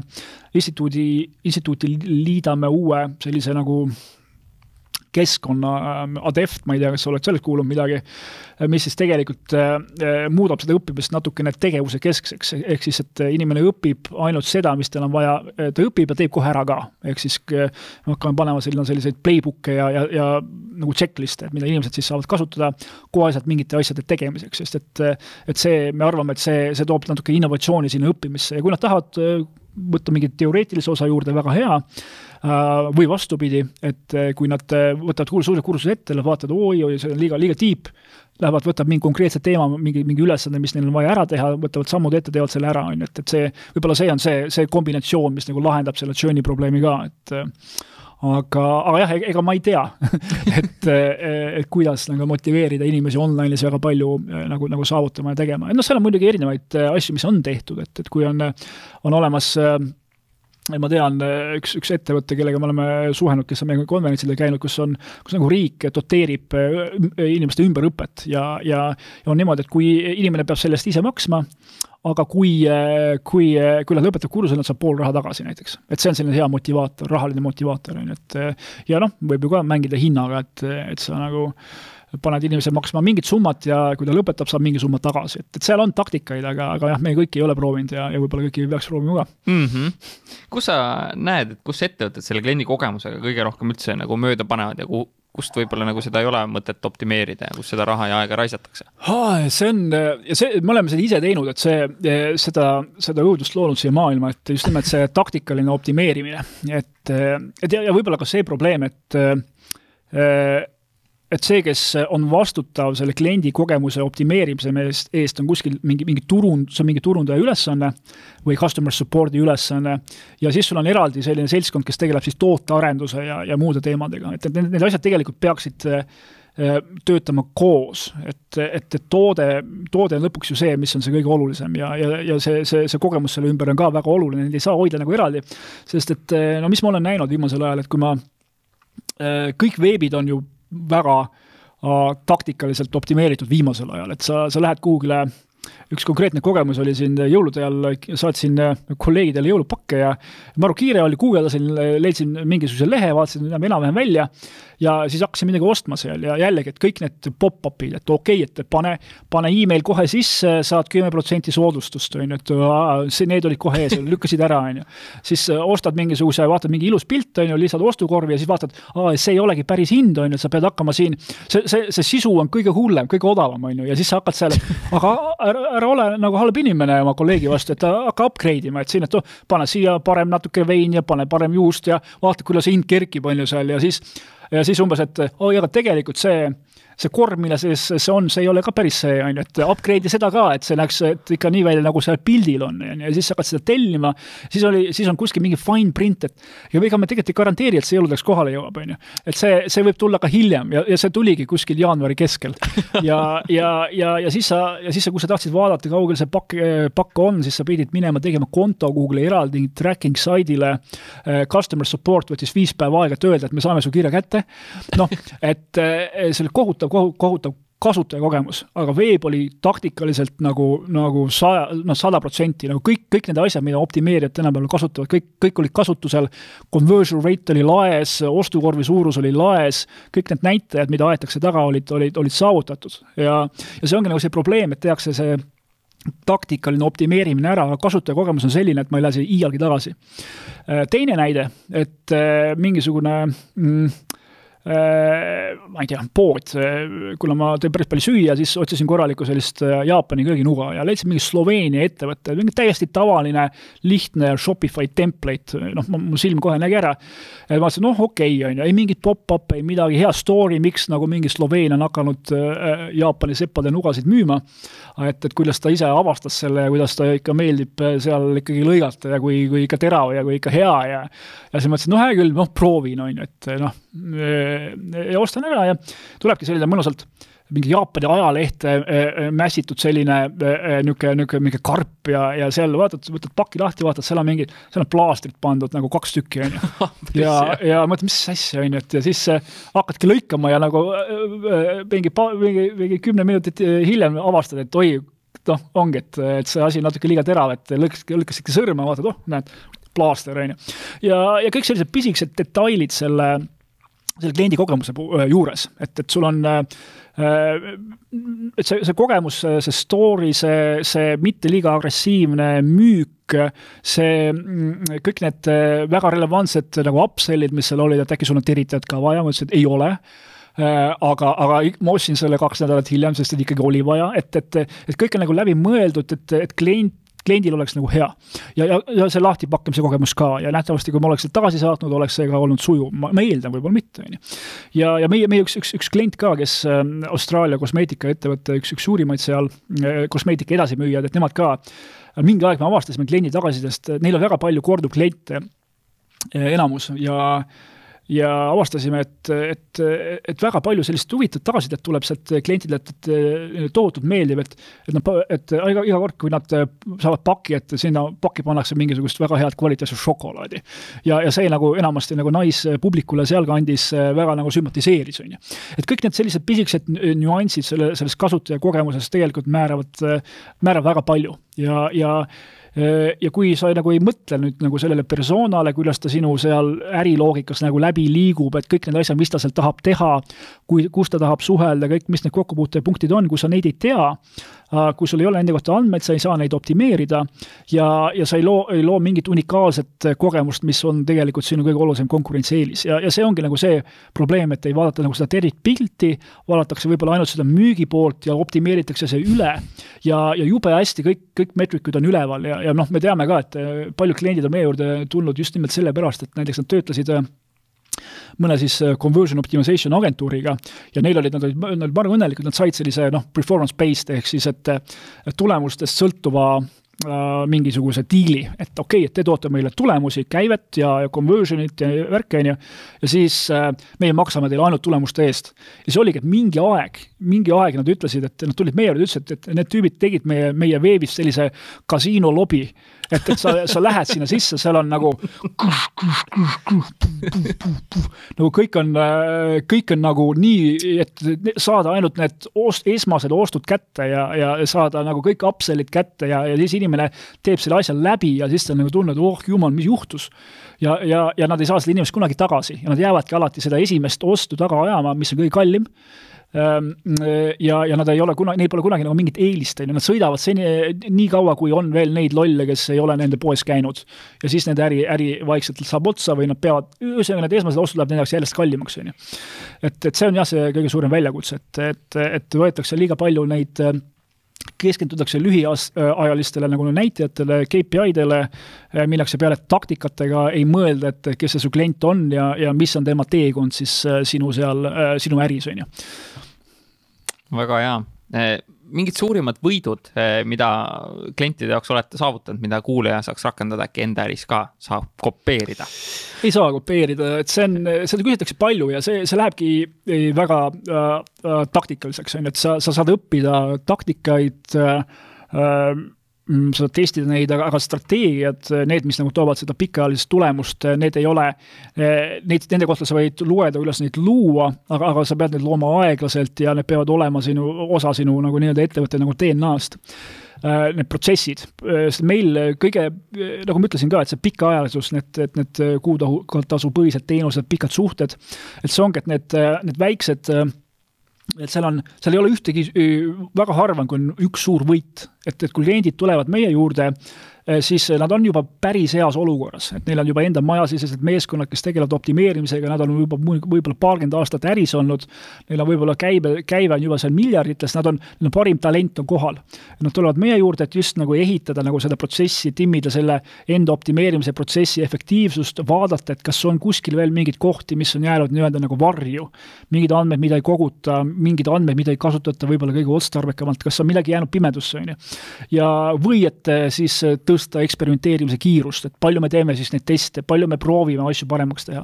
instituudi, instituuti liidame uue sellise nagu keskkonna ähm, Adeft, ma ei tea, kas sa oled sellest kuulnud midagi, äh, mis siis tegelikult äh, äh, muudab seda õppimist natukene tegevuse keskseks, ehk siis, et inimene õpib ainult seda, mis tal on vaja, ta õpib ja teeb kohe ära ka. ehk siis me hakkame panema selline, selliseid playbook'e ja, ja, ja nagu checklist'e, mida inimesed siis saavad kasutada koheselt mingite asjade tegemiseks, sest et et see, me arvame, et see, see toob natuke innovatsiooni sinna õppimisse ja kui nad tahavad võtta mingit teoreetilise osa juurde, väga hea, äh, või vastupidi, et äh, kui nad äh, võtavad suure kursuse ette, vaatavad, oi-oi, see on liiga, liiga tiip, lähevad, võtab mingi konkreetse teema, mingi, mingi ülesanne, mis neil on vaja ära teha, võtavad sammud ette, teevad selle ära, on ju, et, et see, võib-olla see on see, see kombinatsioon, mis nagu lahendab selle journey probleemi ka, et aga, aga jah, ega ma ei tea et, et kuidas nagu motiveerida inimesi online'is väga palju nagu, nagu saavutama ja tegema. noh, seal on muidugi erinevaid asju, mis on tehtud, et, et kui on, on olemas ma tean üks, üks ettevõte, kellega me oleme suhelnud, kes on meie konverentsidel käinud, kus on, kus nagu riik doteerib inimeste ümberõpet ja, ja, ja on niimoodi, et kui inimene peab selle eest ise maksma, aga kui, kui, kui nad lõpetab kursuse, nad saab pool raha tagasi näiteks. et see on selline hea motivaator, rahaline motivaator, on ju, et ja noh, võib ju ka mängida hinnaga, et, et sa nagu paned inimese maksma mingit summat ja kui ta lõpetab, saab mingi summa tagasi, et, et seal on taktikaid, aga, aga jah, me kõiki ei ole proovinud ja, ja võib-olla kõiki peaks proovima ka mm. -hmm. kus sa näed, et kus ettevõtted selle kliendi kogemusega kõige rohkem üldse nagu mööda panevad ja kuhu, kust võib-olla nagu seda ei ole mõtet optimeerida ja kus seda raha ja aega raisatakse? see on, ja see, me oleme seda ise teinud, et see, seda, seda õudust loonud siia maailma, et just nimelt see taktikaline optimeerimine, et, et ja, ja võib-olla ka see probleem, et et see, kes on vastutav selle kliendi kogemuse optimeerimise eest, eest, on kuskil mingi, mingi turund, see on mingi turundaja ülesanne või customer support'i ülesanne. ja siis sul on eraldi selline seltskond, kes tegeleb siis tootearenduse ja, ja muude teemadega, et, et need, need asjad tegelikult peaksid äh, töötama koos, et, et, et toode, toode on lõpuks ju see, mis on see kõige olulisem ja, ja, ja see, see, see kogemus selle ümber on ka väga oluline, neid ei saa hoida nagu eraldi. sest et no mis ma olen näinud viimasel ajal, et kui ma, äh, kõik veebid on ju väga äh, taktikaliselt optimeeritud viimasel ajal, et sa, sa lähed kuhugile üks konkreetne kogemus oli siin jõulude ajal, saatsin äh, kolleegidele jõulupakke ja maru kiire oli, guugeldasin, leidsin mingisuguse lehe, vaatasin enam-vähem välja ja siis hakkasin midagi ostma seal ja jällegi, et kõik need pop-up'id, et okei okay,, et pane, pane email kohe sisse, saad kümme protsenti soodustust, on ju, et see, need olid kohe ees, lükkasid ära, on ju. siis äh, ostad mingisuguse, vaatad mingi ilus pilt, on ju, lisad ostukorvi ja siis vaatad, aa, see ei olegi päris hind, on ju, et sa pead hakkama siin, see, see, see sisu on kõige hullem, kõige odavam, on ju, ja siis sa hakkad seal, aga ära, ära ole nagu halb inimene oma kolleegi vastu, et hakka upgrade ima, et siin, et oh, pane siia parem natuke veini ja pane parem juust ja vaata, kuidas hind kerkib, on ju seal ja siis ja siis umbes, et oi, aga tegelikult see see korv, mille sees see on, see ei ole ka päris see, on ju, et upgrade'i seda ka, et see näeks et ikka nii välja, nagu seal pildil on, on ju, ja siis sa hakkad seda tellima, siis oli, siis on kuskil mingi fine print, et ja ega me tegelikult ei garanteeri, et see jõuludeks kohale jõuab, on ju. et see, see võib tulla ka hiljem ja, ja see tuligi kuskil jaanuari keskel. ja, ja, ja, ja siis sa, ja siis sa, kui sa tahtsid vaadata, kaugel see pakk, pakk on, siis sa pidid minema tegema konto Google'i eraldi tracking side'ile. Eh, customer support võttis viis päeva aega, et öelda, et me saame su kirja kätte. noh, et eh, see oli kohutav kohutav, kohutav kasutajakogemus, aga veeb oli taktikaliselt nagu, nagu saja, noh, sada protsenti, nagu kõik, kõik need asjad, mida optimeerijad tänapäeval kasutavad, kõik, kõik olid kasutusel. Conversion rate oli laes, ostukorvi suurus oli laes, kõik need näitajad, mida aetakse taga, olid, olid, olid saavutatud ja, ja see ongi nagu see probleem, et tehakse see taktikaline optimeerimine ära, aga kasutajakogemus on selline, et ma ei lähe siia iialgi tagasi. teine näide, et mingisugune mm, Äh, ma ei tea, pood, kuna ma teen päris palju süüa, siis otsisin korralikku sellist äh, Jaapani kööginuga ja leidsin mingi Sloveenia ettevõtte, mingi täiesti tavaline, lihtne Shopify template, noh, mu silm kohe nägi ära. ma mõtlesin, noh, okei okay,, on ju, ei mingit pop-up'e, ei midagi, hea story, miks nagu mingi Sloveenia on hakanud äh, Jaapani seppade nugasid müüma. et, et kuidas ta ise avastas selle ja kuidas ta ikka meeldib seal ikkagi lõigata ja kui, kui ikka terav ja kui ikka hea ja ja siis mõtlesin, no hea küll, noh, proovin, on ju, et noh ja ostan ära ja tulebki selline mõnusalt mingi Jaapani ajalehte mässitud selline niisugune, niisugune mingi karp ja, ja seal vaatad, võtad paki lahti, vaatad, seal on mingi, seal on plaastrit pandud nagu kaks tükki, on ju. ja, ja mõtled, mis asja, on ju, et ja siis hakkadki lõikama ja nagu mingi, mingi, mingi kümme minutit hiljem avastad, et oi, noh, ongi, et, et see asi natuke liiga terav, et lõikasid, lõikasidki sõrme, vaatad, oh, näed, plaaster, on ju. ja, ja kõik sellised pisikesed detailid selle selle kliendi kogemuse juures, et, et sul on et see, see kogemus, see story, see, see mitte liiga agressiivne müük, see, mm, kõik need väga relevantsed nagu upsell'id, mis seal olid, et äkki sul on teritajat ka vaja, ma ütlesin, et ei ole. Aga, aga ma ostsin selle kaks nädalat hiljem, sest et ikkagi oli vaja, et, et, et kõik on nagu läbi mõeldud, et, et klient kliendil oleks nagu hea. ja, ja, ja see lahtipakkimise kogemus ka ja nähtavasti, kui ma oleks selle tagasi saatnud, oleks see ka olnud sujuv, ma, ma eeldan, võib-olla mitte, on ju. ja, ja meie, meie üks, üks, üks klient ka, kes äh, Austraalia kosmeetikaettevõte, üks, üks suurimaid seal äh, kosmeetika edasimüüjad, et nemad ka äh, mingi aeg me avastasime kliendi tagasisidest, neil on väga palju korduvkliente, enamus ja ja avastasime, et, et, et väga palju sellist huvitavat tagasisidet tuleb sealt klientidelt, et neile tohutult meeldib, et et nad, et iga, iga kord, kui nad saavad paki, et sinna pakki pannakse mingisugust väga head kvaliteetset šokolaadi. ja, ja see nagu enamasti nagu naispublikule sealkandis väga nagu sümpatiseeris, on ju. et kõik need sellised pisikesed nüansid selle, selles kasutajakogemuses tegelikult määravad, määravad väga palju ja, ja Äh, ja kui sa nagu ei mõtle nüüd nagu sellele persoonale, kuidas ta sinu seal äriloogikas nagu läbi liigub, et kõik need asjad, mis ta seal tahab teha, kui, kus ta tahab suhelda, kõik, mis need kokkupuutepunktid on, kui sa neid ei tea, äh, kui sul ei ole nende kohta andmeid, sa ei saa neid optimeerida ja, ja sa ei loo, ei loo mingit unikaalset kogemust, mis on tegelikult sinu kõige olulisem konkurentsieelis. Ja, ja see ongi nagu see probleem, et ei vaadata nagu seda tervikpilti, vaadatakse võib-olla ainult seda müügipoolt ja optimeeritakse see üle. Ja, ja jube hästi kõik, kõik meetrikud on üleval ja, ja noh, me teame ka, et äh, paljud kliendid on meie juurde tulnud just nimelt sellepärast, et näiteks nad töötasid äh, mõne siis äh, conversion optimization agentuuriga. Ja neil olid, nad olid, nad olid väga õnnelikud, nad said sellise noh, performance based ehk siis, et tulemustest sõltuva Äh, mingisuguse diili, et okei okay,, et te toote meile tulemusi, käivet ja, ja conversion'it ja värke, on ju, ja siis äh, meie maksame teile ainult tulemuste eest. ja see oligi, et mingi aeg, mingi aeg nad ütlesid, et nad tulid meie juurde, ütlesid, et need tüübid tegid meie, meie veebis sellise kasiino lobi et, et sa, sa lähed sinna sisse, seal on nagu nagu kõik on, kõik on nagu nii, et saada ainult need ost-, esmased ostud kätte ja, ja saada nagu kõik upsell'id kätte ja, ja siis inimene teeb selle asja läbi ja siis ta on nagu tundnud, oh jumal, mis juhtus. ja, ja, ja nad ei saa seda inimest kunagi tagasi ja nad jäävadki alati seda esimest ostu taga ajama, mis on kõige kallim ja, ja nad ei ole kunagi, neil pole kunagi nagu mingit eelist, on ju, nad sõidavad seni, nii kaua, kui on veel neid lolle, kes ei ole nende poes käinud. ja siis nende äri, äri vaikselt saab otsa või nad peavad, ühesõnaga need esmased ostud lähevad nende jaoks järjest kallimaks, on ju. et, et see on jah, see kõige suurem väljakutse, et, et, et võetakse liiga palju neid keskendutakse lühiajalistele nagu näitajatele, KPI-dele, minnakse peale taktikatega, ei mõelda, et kes see su klient on ja, ja mis on tema teekond siis sinu seal, sinu äris, on ju. väga hea mingid suurimad võidud, eh, mida klientide jaoks olete saavutanud, mida kuulaja saaks rakendada äkki enda äris ka, saab kopeerida? ei saa kopeerida, et see on, seda küsitakse palju ja see, see lähebki eh, väga äh, äh, taktikaliseks, on ju, et sa, sa saad õppida taktikaid äh, äh Mm, sa testid neid, aga, strateegiad, need, mis nagu toovad seda pikaajalist tulemust, need ei ole, neid, nende kohta sa võid lugeda, kuidas neid luua, aga, aga sa pead neid looma aeglaselt ja need peavad olema sinu, osa sinu nagu nii-öelda ettevõtte nagu DNA-st eh, need protsessid, eh, sest meil kõige, nagu ma ütlesin ka, et see pikaajalisus, need, et need kuutasupõhised teenused, pikad suhted, et see ongi, et need, need väiksed et seal on, seal ei ole ühtegi, väga harva on, kui on üks suur võit, et, et kui kliendid tulevad meie juurde Eh, siis nad on juba päris heas olukorras, et neil on juba enda majasisesed meeskonnad, kes tegelevad optimeerimisega, nad on juba võib-olla paarkümmend aastat äris olnud, neil on võib-olla käibe, käive on juba seal miljardites, nad on, on parim talent on kohal. Nad tulevad meie juurde, et just nagu ehitada nagu seda protsessi, timmida selle enda optimeerimise protsessi efektiivsust, vaadata, et kas on kuskil veel mingeid kohti, mis on jäänud nii-öelda nagu varju. mingid andmed, mida ei koguta, mingid andmed, mida ei kasutata võib-olla kõige otstarbekamalt, kas on midagi jäänud pimedusse, on ju. ja, või et eh, siis tõsta tõsta eksperimenteerimise kiirust, et palju me teeme siis neid teste, palju me proovime asju paremaks teha.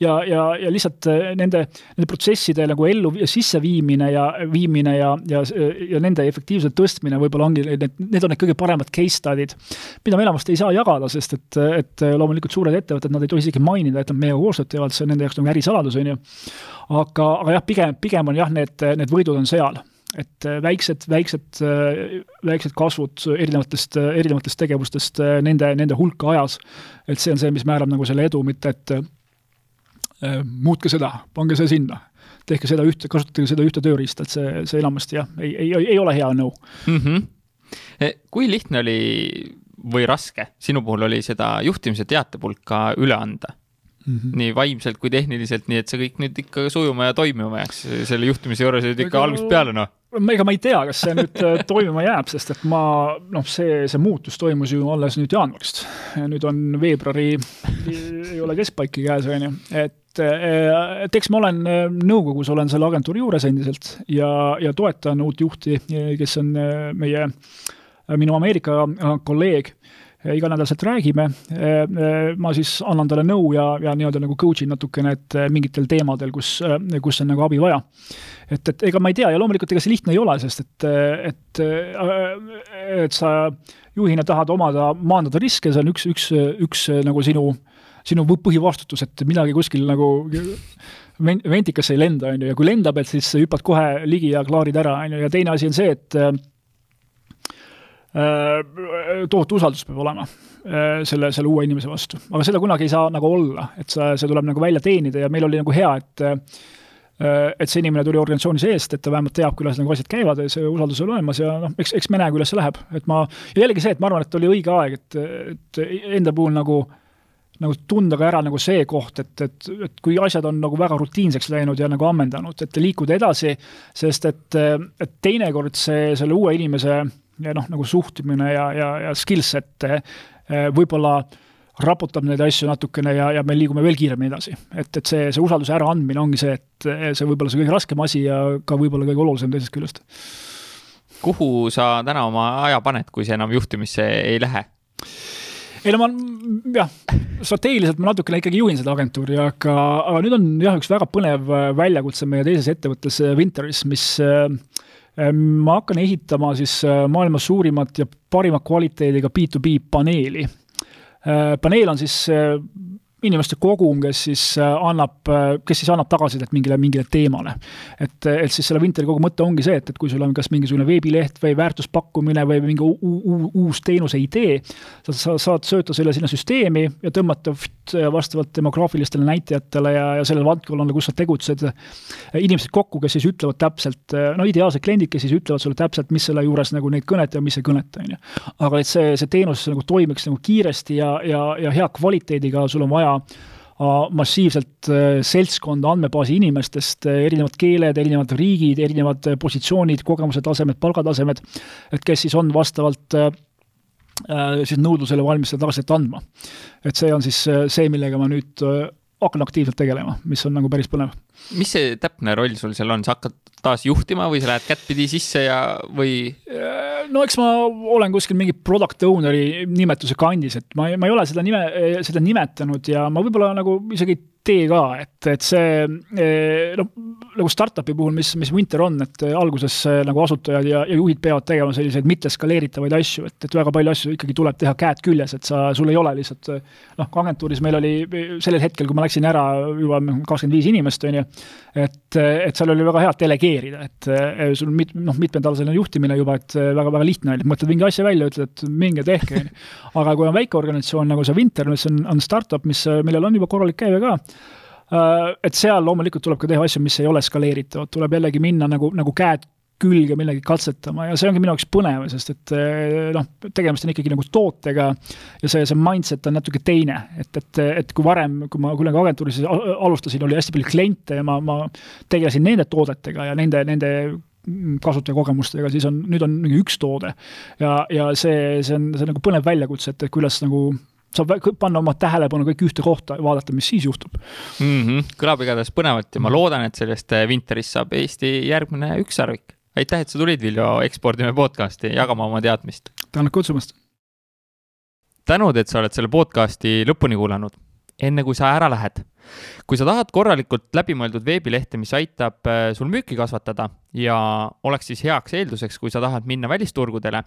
ja, ja, ja lihtsalt äh, nende, nende protsesside nagu ellu sisseviimine ja viimine ja, ja, ja nende efektiivsuse tõstmine võib-olla ongi need, need on need kõige paremad case study'd, mida me enamasti ei saa jagada, sest et, et loomulikult suured ettevõtted, nad ei tohi isegi mainida, et nad meiega koostööd teevad, see on nende jaoks nagu ärisaladus, on ju. aga, aga jah, pigem, pigem on jah, need, need võidud on seal et äh, väiksed, väiksed, äh, väiksed kasvud erinevatest, äh, erinevatest tegevustest, nende, nende hulka ajas, et see on see, mis määrab nagu selle edu, mitte et äh, muutke seda, pange see sinna. tehke seda ühte, kasutage seda ühte tööriista, et see, see enamasti jah, ei, ei, ei ole hea nõu mm. -hmm. kui lihtne oli või raske sinu puhul oli seda juhtimise teatepulka üle anda? Mm -hmm. nii vaimselt kui tehniliselt, nii et see kõik nüüd ikka sujuma ja toimima jääks, selle juhtimise juures olid ikka algusest peale, noh ega ma ei tea, kas see nüüd äh, toimima jääb, sest et ma noh, see, see muutus toimus ju alles nüüd jaanuarist. nüüd on veebruari, ei ole keskpaiki käes, on ju, et äh, et eks ma olen äh, nõukogus, olen selle agentuuri juures endiselt ja, ja toetan uut juhti, kes on meie, minu Ameerika kolleeg iganädalaselt räägime. ma siis annan talle nõu ja, ja nii-öelda nagu coach in natukene, et mingitel teemadel, kus, kus on nagu abi vaja. et, et ega ma ei tea ja loomulikult ega see lihtne ei ole, sest et, et, et sa juhina tahad omada, maandada riske, see on üks, üks, üks nagu sinu, sinu põhivastutus, et midagi kuskil nagu ventikasse ei lenda, on ju, ja kui lendab, et siis hüppad kohe ligi ja klaarid ära, on ju, ja teine asi on see, et Äh, tohutu usaldus peab olema äh, selle, selle uue inimese vastu, aga seda kunagi ei saa nagu olla, et see, see tuleb nagu välja teenida ja meil oli nagu hea, et äh, et see inimene tuli organisatsiooni seest, et ta vähemalt teab, kuidas nagu asjad käivad ja see usaldus on olemas ja noh, eks, eks me näe, kuidas see läheb, et ma, ja jällegi see, et ma arvan, et oli õige aeg, et, et enda puhul nagu nagu tunda ka ära nagu see koht, et, et, et kui asjad on nagu väga rutiinseks läinud ja nagu ammendanud, et liikuda edasi, sest et, et teinekord see, selle uue inimese ja noh, nagu suhtumine ja, ja, ja skillset eh, võib-olla raputab neid asju natukene ja, ja me liigume veel kiiremini edasi. et, et see, see usalduse äraandmine ongi see, et see võib-olla see kõige raskem asi ja ka võib-olla kõige olulisem teisest küljest. kuhu sa täna oma aja paned, kui see enam juhtimisse ei lähe? ei no ma jah, strateegiliselt ma natukene ikkagi juhin seda agentuuri, aga, aga nüüd on jah, üks väga põnev väljakutse meie teises ettevõttes Winteris, mis äh, ma hakkan ehitama siis äh, maailma suurimat ja parima kvaliteediga B2B paneeli. Äh, paneel on siis äh, inimeste kogum, kes siis äh, annab, äh, kes siis annab tagasisidet mingile, mingile teemale. et, et siis selle Winteri kogu mõte ongi see, et, et kui sul on kas mingisugune veebileht või väärtuspakkumine või mingi uus teenuse idee, sa, sa saad sööta selle sinna süsteemi ja tõmmata vastavalt demograafilistele näitajatele ja, ja sellele valdkonnale, kus sa tegutsed, inimesed kokku, kes siis ütlevad täpselt, no ideaalsed kliendid, kes siis ütlevad sulle täpselt, mis selle juures nagu neid kõnetab ja mis ei kõneta, on ju. aga et see, see teenus nagu toimiks nagu kiiresti ja, ja, ja hea kvaliteediga, sul on vaja vaja massiivselt äh, seltskonda andmebaasi inimestest, äh, erinevad keeled, erinevad riigid, erinevad äh, positsioonid, kogemuse tasemed, palgatasemed, et kes siis on vastavalt siis nõudlusele valmis seda tagasisidet andma. et see on siis see, millega ma nüüd hakkan aktiivselt tegelema, mis on nagu päris põnev. mis see täpne roll sul seal on, sa hakkad taas juhtima või sa lähed kättpidi sisse ja, või? no eks ma olen kuskil mingi product owner'i nimetuse kandis, et ma, ma ei ole seda nime, seda nimetanud ja ma võib-olla nagu isegi tee ka, et, et see noh, nagu startup'i puhul, mis, mis Winter on, et alguses nagu asutajad ja, ja juhid peavad tegema selliseid mitteskaleeritavaid asju, et, et väga palju asju ikkagi tuleb teha käed küljes, et sa, sul ei ole lihtsalt noh, agentuuris meil oli sellel hetkel, kui ma läksin ära juba kakskümmend viis inimest, on ju, et, et seal oli väga hea delegeerida, et sul mit-, noh, mitmendalaseline juhtimine juba, et väga-väga lihtne oli, mõtled mingi asja välja, ütled, et minge tehke, on ju. aga kui on väike organisatsioon nagu see Winter, mis on, on startup, mis, millel on juba korralik käive ka, et seal loomulikult tuleb ka teha asju, mis ei ole skaleeritavad, tuleb jällegi minna nagu, nagu käed külge millegi katsetama ja see ongi minu jaoks põnev, sest et äh, noh, tegemist on ikkagi nagu tootega ja see, see mindset on natuke teine, et, et, et kui varem, kui ma kunagi agentuuris alustasin, oli hästi palju kliente ja ma, ma tegelesin nende toodetega ja nende, nende kasutajakogemustega, siis on, nüüd on mingi üks toode. ja, ja see, see on, see on nagu põnev väljakutse, et kuidas nagu saab panna oma tähelepanu kõik ühte kohta ja vaadata, mis siis juhtub mm. -hmm. kõlab igatahes põnevalt ja ma loodan, et sellest äh, Winterist saab Eesti järgmine ükssarvik. aitäh, et sa tulid, Viljo, Ekspordime podcasti jagama oma teadmist. tänud kutsumast. tänud, et sa oled selle podcasti lõpuni kuulanud. enne kui sa ära lähed, kui sa tahad korralikult läbimõeldud veebilehte, mis aitab äh, sul müüki kasvatada ja oleks siis heaks eelduseks, kui sa tahad minna välisturgudele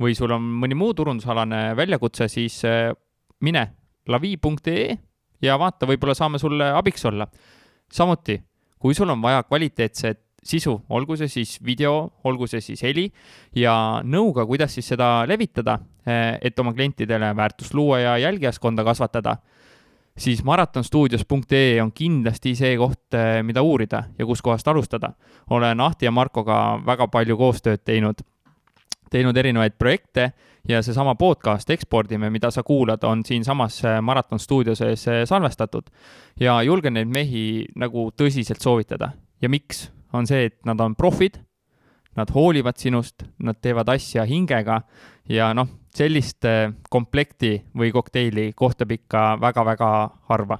või sul on mõni muu turundusalane väljakutse, siis äh, mine lavi.ee ja vaata, võib-olla saame sulle abiks olla. samuti, kui sul on vaja kvaliteetset sisu, olgu see siis video, olgu see siis heli ja nõuga, kuidas siis seda levitada, eh, et oma klientidele väärtust luua ja jälgijaskonda kasvatada, siis maratonstuudios.ee on kindlasti see koht, eh, mida uurida ja kuskohast alustada. olen Ahti ja Markoga väga palju koostööd teinud, teinud erinevaid projekte ja seesama podcast Ekspordime, mida sa kuulad, on siinsamas äh, Maraton stuudio sees äh, salvestatud. ja julgen neid mehi nagu tõsiselt soovitada. ja miks? on see, et nad on profid, nad hoolivad sinust, nad teevad asja hingega ja noh, sellist äh, komplekti või kokteili kohtab ikka väga-väga harva